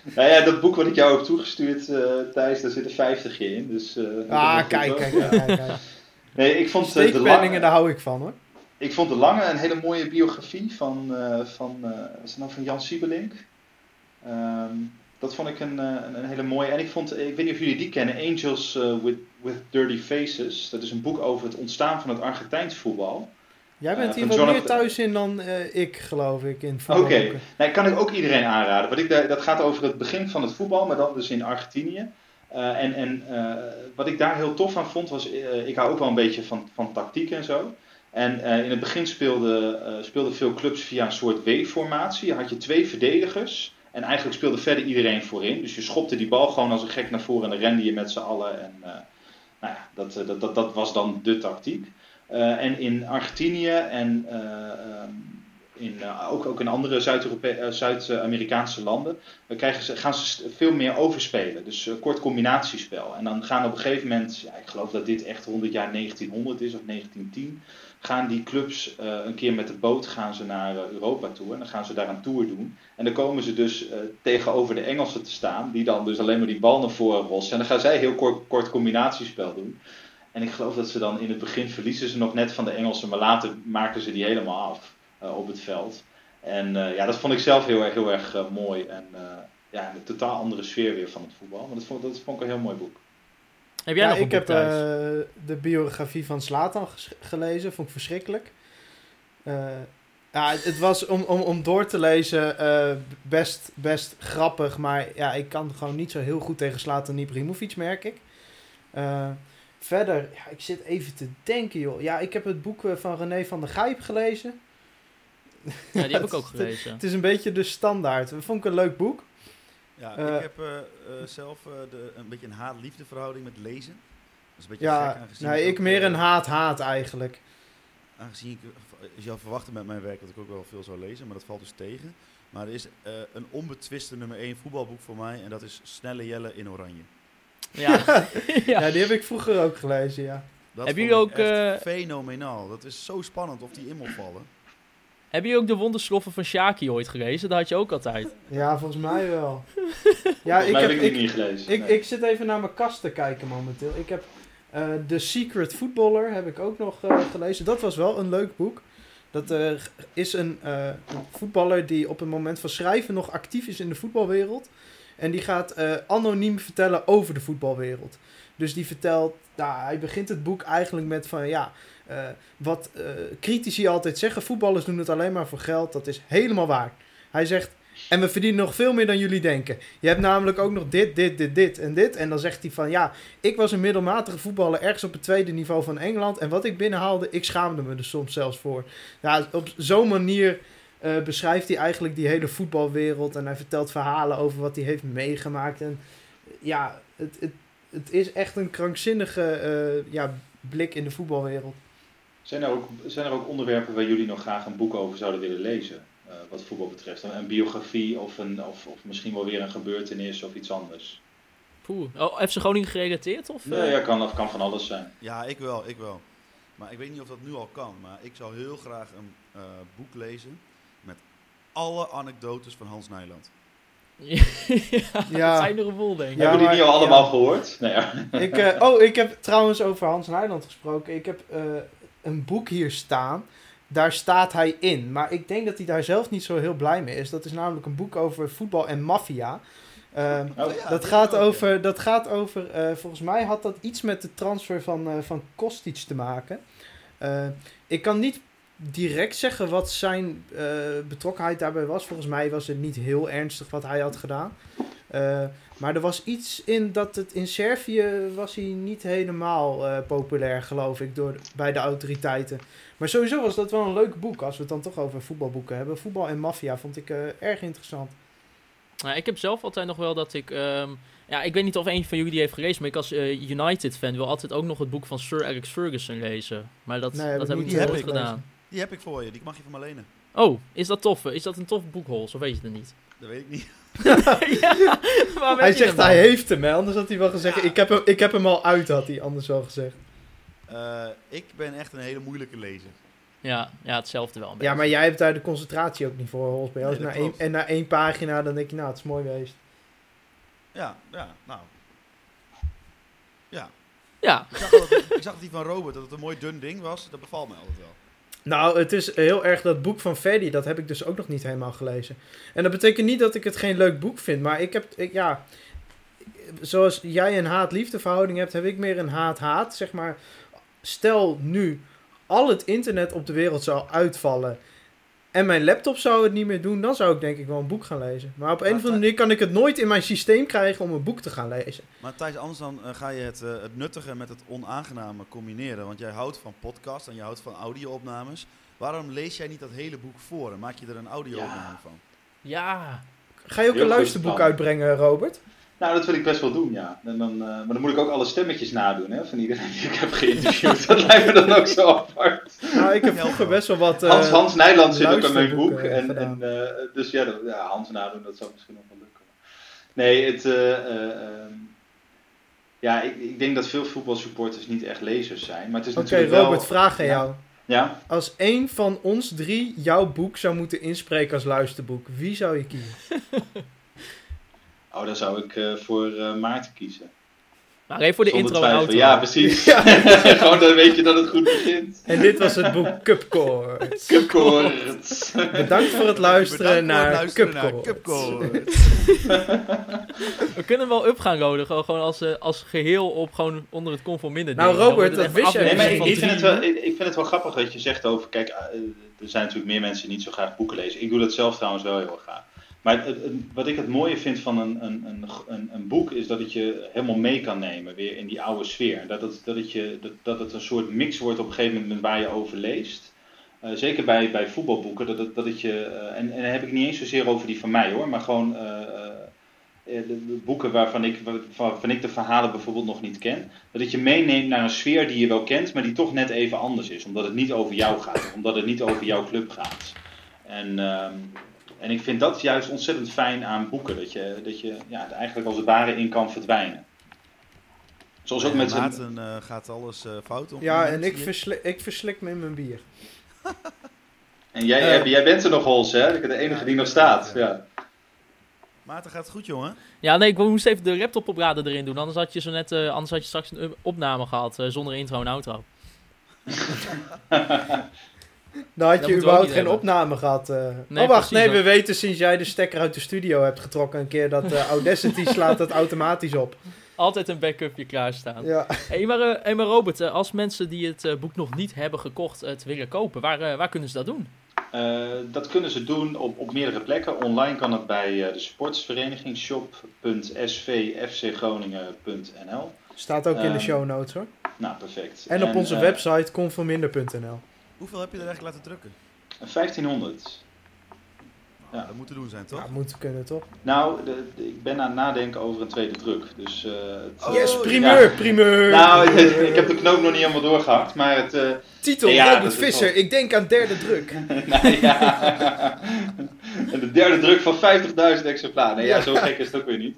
Nou ja, dat boek wat ik jou heb toegestuurd, Thijs, daar zitten 50 in. Dus, Ah, kijk, kijk. kijk. Nee, ik vond eh, de lange, daar hou ik van hoor. ik vond de lange een hele mooie biografie van, eh, van, eh, is het nou van Jan Siebelink. Ehm, dat vond ik een, een, een hele mooie. En ik vond, ik weet niet of jullie die kennen, Angels with, with Dirty Faces. Dat is een boek over het ontstaan van het Argentijns voetbal. Jij bent hier wat meer thuis in dan ik, geloof ik, in Oké, nee, kan ik ook iedereen aanraden. Wat ik, dat gaat over het begin van het voetbal, maar dan dus in Argentinië. Eh, en en eh, wat ik daar heel tof aan vond, was, eh, ik hou ook wel een beetje van, van tactiek en zo. En in het begin speelden speelden veel clubs via een soort W-formatie. Had je twee verdedigers en eigenlijk speelde verder iedereen voorin. Dus je schopte die bal gewoon als een gek naar voren en dan rende je met z'n allen. En nou ja, dat, dat, dat, dat was dan de tactiek. En in Argentinië en eh, ehm, in, eh, ook, ook in andere eh, Zuid-Amerikaanse landen dan krijgen ze, gaan ze veel meer overspelen. Dus eh, kort combinatiespel. En dan gaan op een gegeven moment, ja, ik geloof dat dit echt rond het jaar 1900 is of 1910, gaan die clubs eh, een keer met de boot gaan ze naar eh, Europa toe en dan gaan ze daar een tour doen. En dan komen ze dus eh, tegenover de Engelsen te staan, die dan dus alleen maar die bal naar voren rossen. En dan gaan zij heel kort, kort combinatiespel doen. En ik geloof dat ze dan in het begin verliezen ze nog net van de Engelsen, maar later maken ze die helemaal af eh, op het veld. En eh, ja, dat vond ik zelf heel erg, heel erg eh, mooi. En eh, ja, een totaal andere sfeer weer van het voetbal. Maar dat vond, dat vond ik een heel mooi boek. Heb jij Ja, nog een ik boek heb eh, de biografie van Slatan gelezen, vond ik verschrikkelijk. Eh, ja, het, was om, om, om door te lezen eh, best, best grappig, maar ja, ik kan gewoon niet zo heel goed tegen Slatan Ibrahimovic, merk ik. Eh, verder, ja, ik zit even te denken, joh. Ja, ik heb het boek eh, van René van der Gijp gelezen. Ja, die heb ik ook gelezen. Het is een beetje de standaard. Dat vond ik een leuk boek. Ja, Eh, ik heb eh, eh, zelf eh, de, een beetje een haat-liefde verhouding met lezen. Dat is een beetje Ja, gek aangezien nee, ik ik ook, meer eh, een haat-haat eigenlijk. Aangezien ik, eh, je zou verwachten met mijn werk dat ik ook wel veel zou lezen, maar dat valt dus tegen. Maar er is eh, een onbetwiste nummer 1 voetbalboek voor mij en dat is Snelle Jelle in Oranje. Ja. Ja. ja. die heb ik vroeger ook gelezen, ja. Dat vond jullie ook, echt fenomenaal. Dat is zo spannend of die in moet vallen. Heb je ook de wondersloffen van Shaki ooit gelezen? Dat had je ook altijd. Ja, volgens mij wel. Ja, Volgens ik, mij heb, heb ik die ik, niet gelezen. ik, nee. ik zit even naar mijn kast te kijken momenteel. Ik heb eh The Secret Footballer heb ik ook nog eh, gelezen. Dat was wel een leuk boek. Dat eh, is een, eh, voetballer die op het moment van schrijven nog actief is in de voetbalwereld. En die gaat eh, anoniem vertellen over de voetbalwereld. Dus die vertelt, nou, hij begint het boek eigenlijk met van ja, eh, wat eh, critici altijd zeggen, voetballers doen het alleen maar voor geld. Dat is helemaal waar. Hij zegt, en we verdienen nog veel meer dan jullie denken. Je hebt namelijk ook nog dit, dit, dit, dit en dit. En dan zegt hij van ja, ik was een middelmatige voetballer ergens op het tweede niveau van Engeland. En wat ik binnenhaalde, ik schaamde me er soms zelfs voor. Ja, op zo'n manier eh, beschrijft hij eigenlijk die hele voetbalwereld. En hij vertelt verhalen over wat hij heeft meegemaakt. En ja, het, het, het is echt een krankzinnige ja, blik in de voetbalwereld. Zijn, er ook, zijn er ook onderwerpen waar jullie nog graag een boek over zouden willen lezen? eh, wat voetbal betreft. Een, een biografie of, een, of, of misschien wel weer een gebeurtenis of iets anders. Poeh. Oh, FC Groningen gerelateerd? Of, Nee, eh? ja, kan, dat kan van alles zijn. Ja, ik wel, ik wel. Maar ik weet niet of dat nu al kan. Maar ik zou heel graag een eh, boek lezen met alle anekdotes van Hans Nijland. ja, Ja. dat zijn er een vol, denk ik. Ja, Hebben jullie die al allemaal ja. gehoord? Nee, ja. Ik, eh, oh, ik heb trouwens over Hans Nijland gesproken. Ik heb eh, een boek hier staan. Daar staat hij in. Maar ik denk dat hij daar zelf niet zo heel blij mee is. Dat is namelijk een boek over voetbal en maffia. Ehm, Oh, ja, dat, gaat over, dat gaat over, eh, volgens mij had dat iets met de transfer van, eh van Kostic te maken. Eh, ik kan niet direct zeggen wat zijn betrokkenheid daarbij was. Volgens mij was het niet heel ernstig wat hij had gedaan. Eh, maar er was iets in dat het in Servië was hij niet helemaal eh, populair, geloof ik, door, bij de autoriteiten. Maar sowieso was dat wel een leuk boek, als we het dan toch over voetbalboeken hebben. Voetbal en maffia vond ik eh, erg interessant. Nou, ik heb zelf altijd nog wel dat ik... ehm, ja, ik weet niet of een van jullie die heeft gelezen, maar ik als United-fan wil altijd ook nog het boek van Sir Alex Ferguson lezen. Maar dat, Nee, dat ik heb ik niet nooit ik gedaan. Die heb ik voor je, die mag je van me lenen. Oh, is dat tof? Is dat een tof boek, Hols? Of weet je het niet? Dat weet ik niet. ja, Hij zegt hij heeft hem, hè? anders had hij wel gezegd. Ik, heb hem, ik heb hem al uit, had hij anders wel gezegd. Eh, ik ben echt een hele moeilijke lezer. Ja, ja, hetzelfde wel een Ja, maar jij hebt daar de concentratie ook niet voor, Nee, na één, en na één pagina, dan denk je, nou, het is mooi geweest. Ja, ja, nou. Ja, Ja, ik zag, dat, ik zag dat die van Robert, dat het een mooi dun ding was. Dat bevalt mij altijd wel. Nou, het is heel erg dat boek van Ferdy, dat heb ik dus ook nog niet helemaal gelezen. En dat betekent niet dat ik het geen leuk boek vind, maar ik heb, ja, zoals jij een haat-liefde verhouding hebt, heb ik meer een haat-haat, zeg maar. Stel nu al het internet op de wereld zou uitvallen en mijn laptop zou het niet meer doen, dan zou ik denk ik wel een boek gaan lezen. Maar op een of andere manier kan ik het nooit in mijn systeem krijgen om een boek te gaan lezen. Maar Thijs, anders dan eh, ga je het, eh, het nuttige met het onaangename combineren. Want jij houdt van podcasts en je houdt van audio-opnames. Waarom lees jij niet dat hele boek voor en maak je er een audio-opname van? Ja, Ga je ook Heel een luisterboek plan. uitbrengen, Robert? Nou, dat wil ik best wel doen, ja. En dan, eh, maar dan moet ik ook alle stemmetjes nadoen, hè, van iedereen die ik heb geïnterviewd. dat lijkt me dan ook zo apart. Nou, ik heb vroeger best wel wat... eh, Hans, Hans Nijland zit ook in mijn boek. luisterboeken En, eh, dus ja, dat- ja, Hans nadoen, dat zou misschien nog wel lukken. Nee, het... eh, eh, ehm, ja, ik, ik denk dat veel voetbalsupporters niet echt lezers zijn. Maar het is Oké, natuurlijk wel... Robert, vraag aan Ja. jou. Ja? Als één van ons drie jouw boek zou moeten inspreken als luisterboek, wie zou je kiezen? Oh, dan zou ik eh, voor eh, Maarten kiezen. Maar even voor de Zonder intro en twijfel. outro. Ja, precies. Gewoon dan weet je dat het goed begint. En dit was het boek Cupcore. Cupcoort. Bedankt voor het luisteren Bedankt naar luisteren naar. We kunnen wel up gaan roden, gewoon, als, eh, als geheel op gewoon onder het conforminder. Nou, Robert, dat wist jij Nee, ik, vind het wel, ik, ik vind het wel grappig dat je zegt over, kijk, eh, er zijn natuurlijk meer mensen die niet zo graag boeken lezen. Ik doe dat zelf trouwens wel heel graag. Maar wat ik het mooie vind van een, een, een, een, boek is dat het je helemaal mee kan nemen weer in die oude sfeer. Dat het, dat je, dat, het een soort mix wordt op een gegeven moment waar je over leest. Eh, zeker bij, bij voetbalboeken, dat het, dat het je, eh, en, en dan heb ik niet eens zozeer over die van mij hoor, maar gewoon eh, de boeken waarvan ik, waarvan ik de verhalen bijvoorbeeld nog niet ken. Dat het je meeneemt naar een sfeer die je wel kent, maar die toch net even anders is. Omdat het niet over jou gaat, omdat het niet over jouw club gaat. En, ehm, en ik vind dat juist ontzettend fijn aan boeken, dat je, dat je ja, er eigenlijk als het ware in kan verdwijnen. Zoals ook met z'n- Maarten eh, gaat alles eh, fout om. Ja, en ik, verslik, ik verslik me in mijn bier. En jij, Eh. jij bent er nog, Hols, hè? De enige Ja, die nog ik staat. ben Ja. Maarten gaat het goed, jongen. Ja, nee, ik moest even de laptop opraden erin doen. Anders had je, zo net, eh, anders had je straks een opname gehad eh, zonder intro en outro. Dan had Dat je überhaupt geen hebben. opname gehad. eh. Nee, oh, wacht, nee, we weten sinds jij de stekker uit de studio hebt getrokken een keer dat eh, Audacity slaat dat automatisch op. Altijd een backupje klaarstaan. Ja. Hey, maar, eh, hey, maar Robert, als mensen die het eh, boek nog niet hebben gekocht het willen kopen, waar, waar kunnen ze dat doen? Eh, dat kunnen ze doen op, op meerdere plekken. Online kan het bij eh, de sportsvereniging shop.svfcgroningen.nl. Staat ook in de Ehm, show notes hoor. Nou, perfect. En op onze website conforminder.nl. Hoeveel heb je er eigenlijk laten drukken? 1500. Nou, Ja. Dat moet te doen zijn, toch? Ja, moet kunnen toch? Nou, de- de- ik ben aan het nadenken over een tweede druk. Dus, eh, het, Oh, yes, ja. primeur, primeur. Nou, ik heb de knoop nog niet helemaal doorgehakt, maar het... eh, Titel, Ja, is Visser, ik denk aan derde druk. nou ja. En de derde druk van 50.000 exemplaren. Nee, ja, zo gek is het ook weer niet.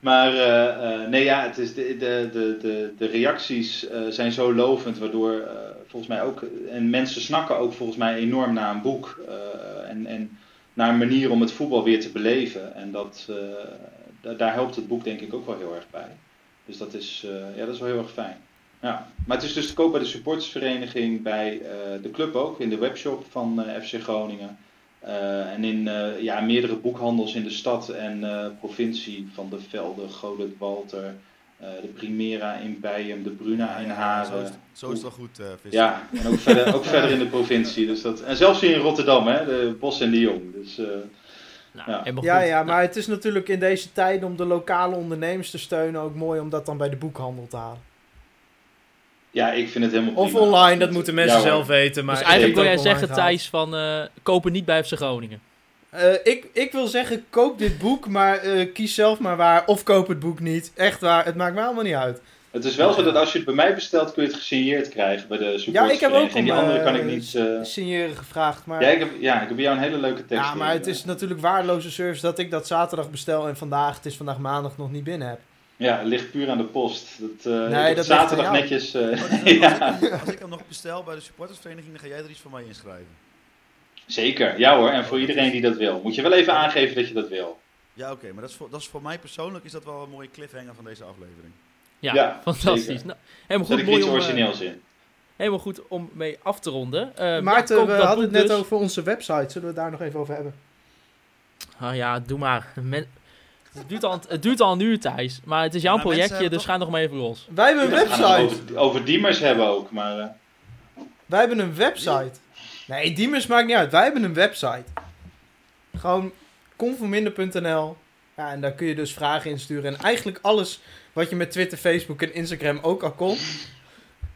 Maar eh, eh, nee, ja, het is de, de, de, de, reacties eh, zijn zo lovend, waardoor volgens mij ook, en mensen snakken ook volgens mij enorm naar een boek en, en naar een manier om het voetbal weer te beleven. En dat, da- daar helpt het boek denk ik ook wel heel erg bij. Dus dat is, ja, dat is wel heel erg fijn. Ja, maar het is dus te koop bij de supportersvereniging, bij de club ook, in de webshop van FC Groningen. Eh, en in eh, ja, meerdere boekhandels in de stad en eh, provincie van de Velde, Godert, Walter, eh, de Primera in Bijen, de Bruna in Zo Haren. is, zo is het wel goed, eh Visser. Ja, en ook verder, ook verder in de provincie. Dus dat, en zelfs hier in Rotterdam, hè, de Bos en de Jong. Dus, eh, Nou, Ja. Ja, ja, maar het is natuurlijk in deze tijden om de lokale ondernemers te steunen ook mooi om dat dan bij de boekhandel te halen. Ja, ik vind het helemaal Of prima. online, dat moeten mensen Ja, zelf weten. Maar dus eigenlijk wil jij zeggen, Thijs, van eh, kopen niet bij FC Groningen. Eh, ik, ik wil zeggen, koop dit boek, maar eh, kies zelf maar waar. Of koop het boek niet. Echt waar, het maakt me allemaal niet uit. Het is wel zo dat als je het bij mij bestelt, kun je het gesigneerd krijgen bij de Ja, ik heb ook om En die andere kan ik niet... eh, signeren gevraagd. Maar, Ja, ik heb, ja, ik heb bij jou een hele leuke tekst. ja, maar in, het is natuurlijk waardeloze service dat ik dat zaterdag bestel en vandaag, het is vandaag maandag, nog niet binnen heb. Ja, het ligt puur aan de post. Dat, eh, ligt zaterdag netjes... eh, Oh, dus ja, als, ik, als ik hem nog bestel bij de supportersvereniging, dan ga jij er iets voor mij inschrijven. zeker. Ja hoor, en voor iedereen die dat wil. Moet je wel even aangeven dat je dat wil. Ja, oké, maar dat is, voor, dat is voor mij persoonlijk is dat wel een mooie cliffhanger van deze aflevering. Ja, Ja, fantastisch. Nou, helemaal Zet goed, ik mooi iets om, eh, origineels in. helemaal goed om mee af te ronden. Eh, Maarten, we hadden het net dus. over onze website. Zullen we het daar nog even over hebben? Ah ja, doe maar. Men- het, duurt al, het duurt al een uur, Thijs. Maar het is jouw Ja, projectje, dus toch- ga nog maar even los. Wij hebben een We gaan het website. over, over Diemers hebben ook, maar... eh, Wij hebben een website. Nee, Diemers maakt niet uit. Wij hebben een website. Gewoon conforminder.nl. Ja, en daar kun je dus vragen insturen. En eigenlijk alles wat je met Twitter, Facebook en Instagram ook al kon.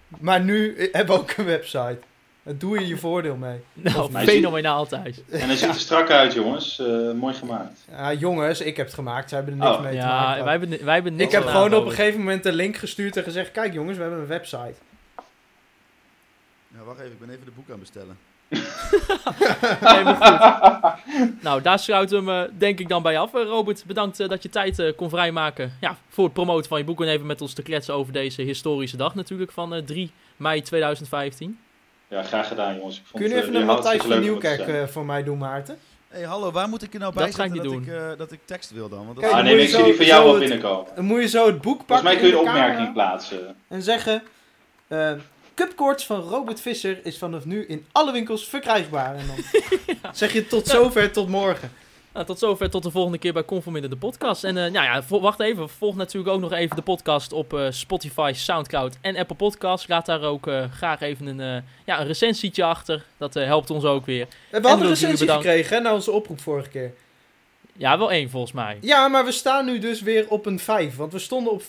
Maar nu hebben we ook een website. Daar doe je je voordeel mee. Nou, fenomenaal, Thijs. En hij ziet er strak uit, jongens. Eh, mooi gemaakt. Ja, jongens, ik heb het gemaakt. Zij hebben er niks Oh. mee te maken. Ja, wij hebben, wij hebben niks ik heb gewoon op een gegeven moment een link gestuurd en gezegd... Kijk jongens, we hebben een website. Ja, wacht even, ik ben even de boek aan het bestellen. Goed. Nou, daar sluiten we hem eh, denk ik dan bij af. Eh, Robert, bedankt dat je tijd kon vrijmaken ja, voor het promoten van je boek. En even met ons te kletsen over deze historische dag natuurlijk van eh, 3 mei 2015. Ja, graag gedaan, jongens. Ik vond Kun je het, even eh, een Matthijs van Nieuwkerk eh, voor mij doen, Maarten? Hé, hey, hallo, waar moet ik er nou Dat bij ga ik zetten dat, doen. Ik, eh, dat ik tekst wil dan? Want dat Kijk, Ah, nee, je ik zie die van jou wel binnenkomen. Dan moet je zo het boek pakken Volgens mij kun je de opmerking plaatsen. En zeggen... eh Cupcourts van Robert Visser is vanaf nu in alle winkels verkrijgbaar. En dan zeg je tot zover, tot morgen. Nou, tot zover, tot de volgende keer bij Conforminder de podcast. En eh, nou ja, wacht even, volg natuurlijk ook nog even de podcast op eh, Spotify, Soundcloud en Apple Podcasts. Laat daar ook eh, graag even een, ja, een recensietje achter. Dat helpt ons ook weer. We hadden een recensie gekregen hè, na onze oproep vorige keer. Ja, wel één volgens mij. Ja, maar we staan nu dus weer op een 5. Want we stonden op 4,5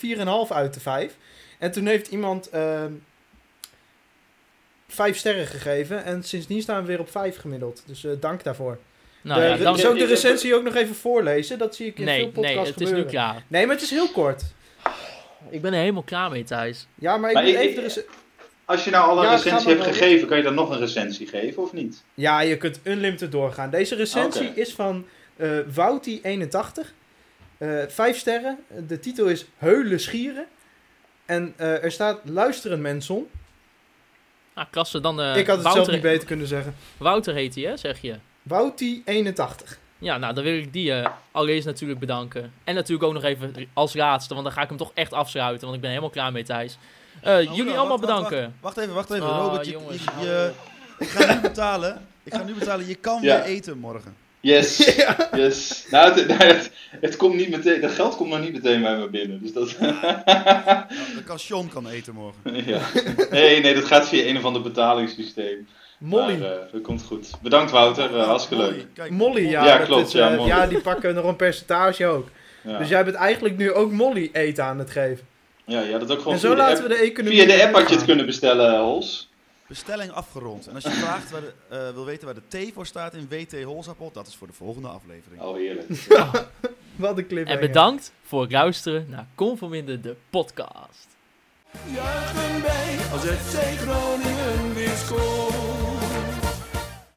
uit de 5. En toen heeft iemand ehm 5 sterren gegeven. En sindsdien staan we weer op 5 gemiddeld. Dus dank daarvoor. Nou de, ja, dan... Zou ik de recensie ook nog even voorlezen? Dat zie ik in veel Nee, podcasts nee, het is nu klaar. Nee, maar het is heel kort. Ik ben er helemaal klaar mee, Thijs. Ja, maar ik Maar moet ik- even de Als je nou al een Ja, recensie hebt gegeven, kan je dan nog een recensie geven of niet? Ja, je kunt unlimited doorgaan. Deze recensie is van eh Wouty81. Eh vijf sterren. De titel is Heulen Schieren. En eh, er staat Luisteren mensen. Nou, klasse, dan... eh, ik had het Wouter, zelf niet beter kunnen zeggen. Wouter heet hij, hè, zeg je? Wouty81. Ja, nou, dan wil ik die eh allereerst natuurlijk bedanken. En natuurlijk ook nog even als laatste, want dan ga ik hem toch echt afsluiten, want ik ben helemaal klaar mee, Thijs. Eh, Oh, jullie wacht, allemaal wacht, wacht, bedanken. Wacht, even, wacht even. Oh, Robert, je, jongens, je- hou je- ik ga nu betalen. Ik ga nu betalen. Je kan Ja. weer eten morgen. Yes, yes. Nou, het, nou, het, het komt niet meteen, dat geld komt nog niet meteen bij me binnen. Dus dat... Nou, dan kan Sean kan eten morgen. ja. Nee, nee, dat gaat via een of ander betalingssysteem. Molly. Maar, eh, dat komt goed. Bedankt Wouter, eh, hartstikke leuk. Kijk, Molly, ja. Ja, dat klopt, is, ja, eh, Molly. ja, die pakken nog een percentage ook. Ja. Dus jij bent eigenlijk nu ook Molly eten aan het geven. ja, ja, dat ook gewoon En zo via de laten app- we de economie... Via de app had je het kunnen bestellen, Hols. Bestelling afgerond. En als je vraagt waar de, eh, wil weten waar de T voor staat in WT Holzappel, dat is voor de volgende aflevering. Oh, heerlijk. Wat een clip. En bedankt voor het luisteren naar Conforminder de podcast. Juichen wij als FC Groningen weer scoort.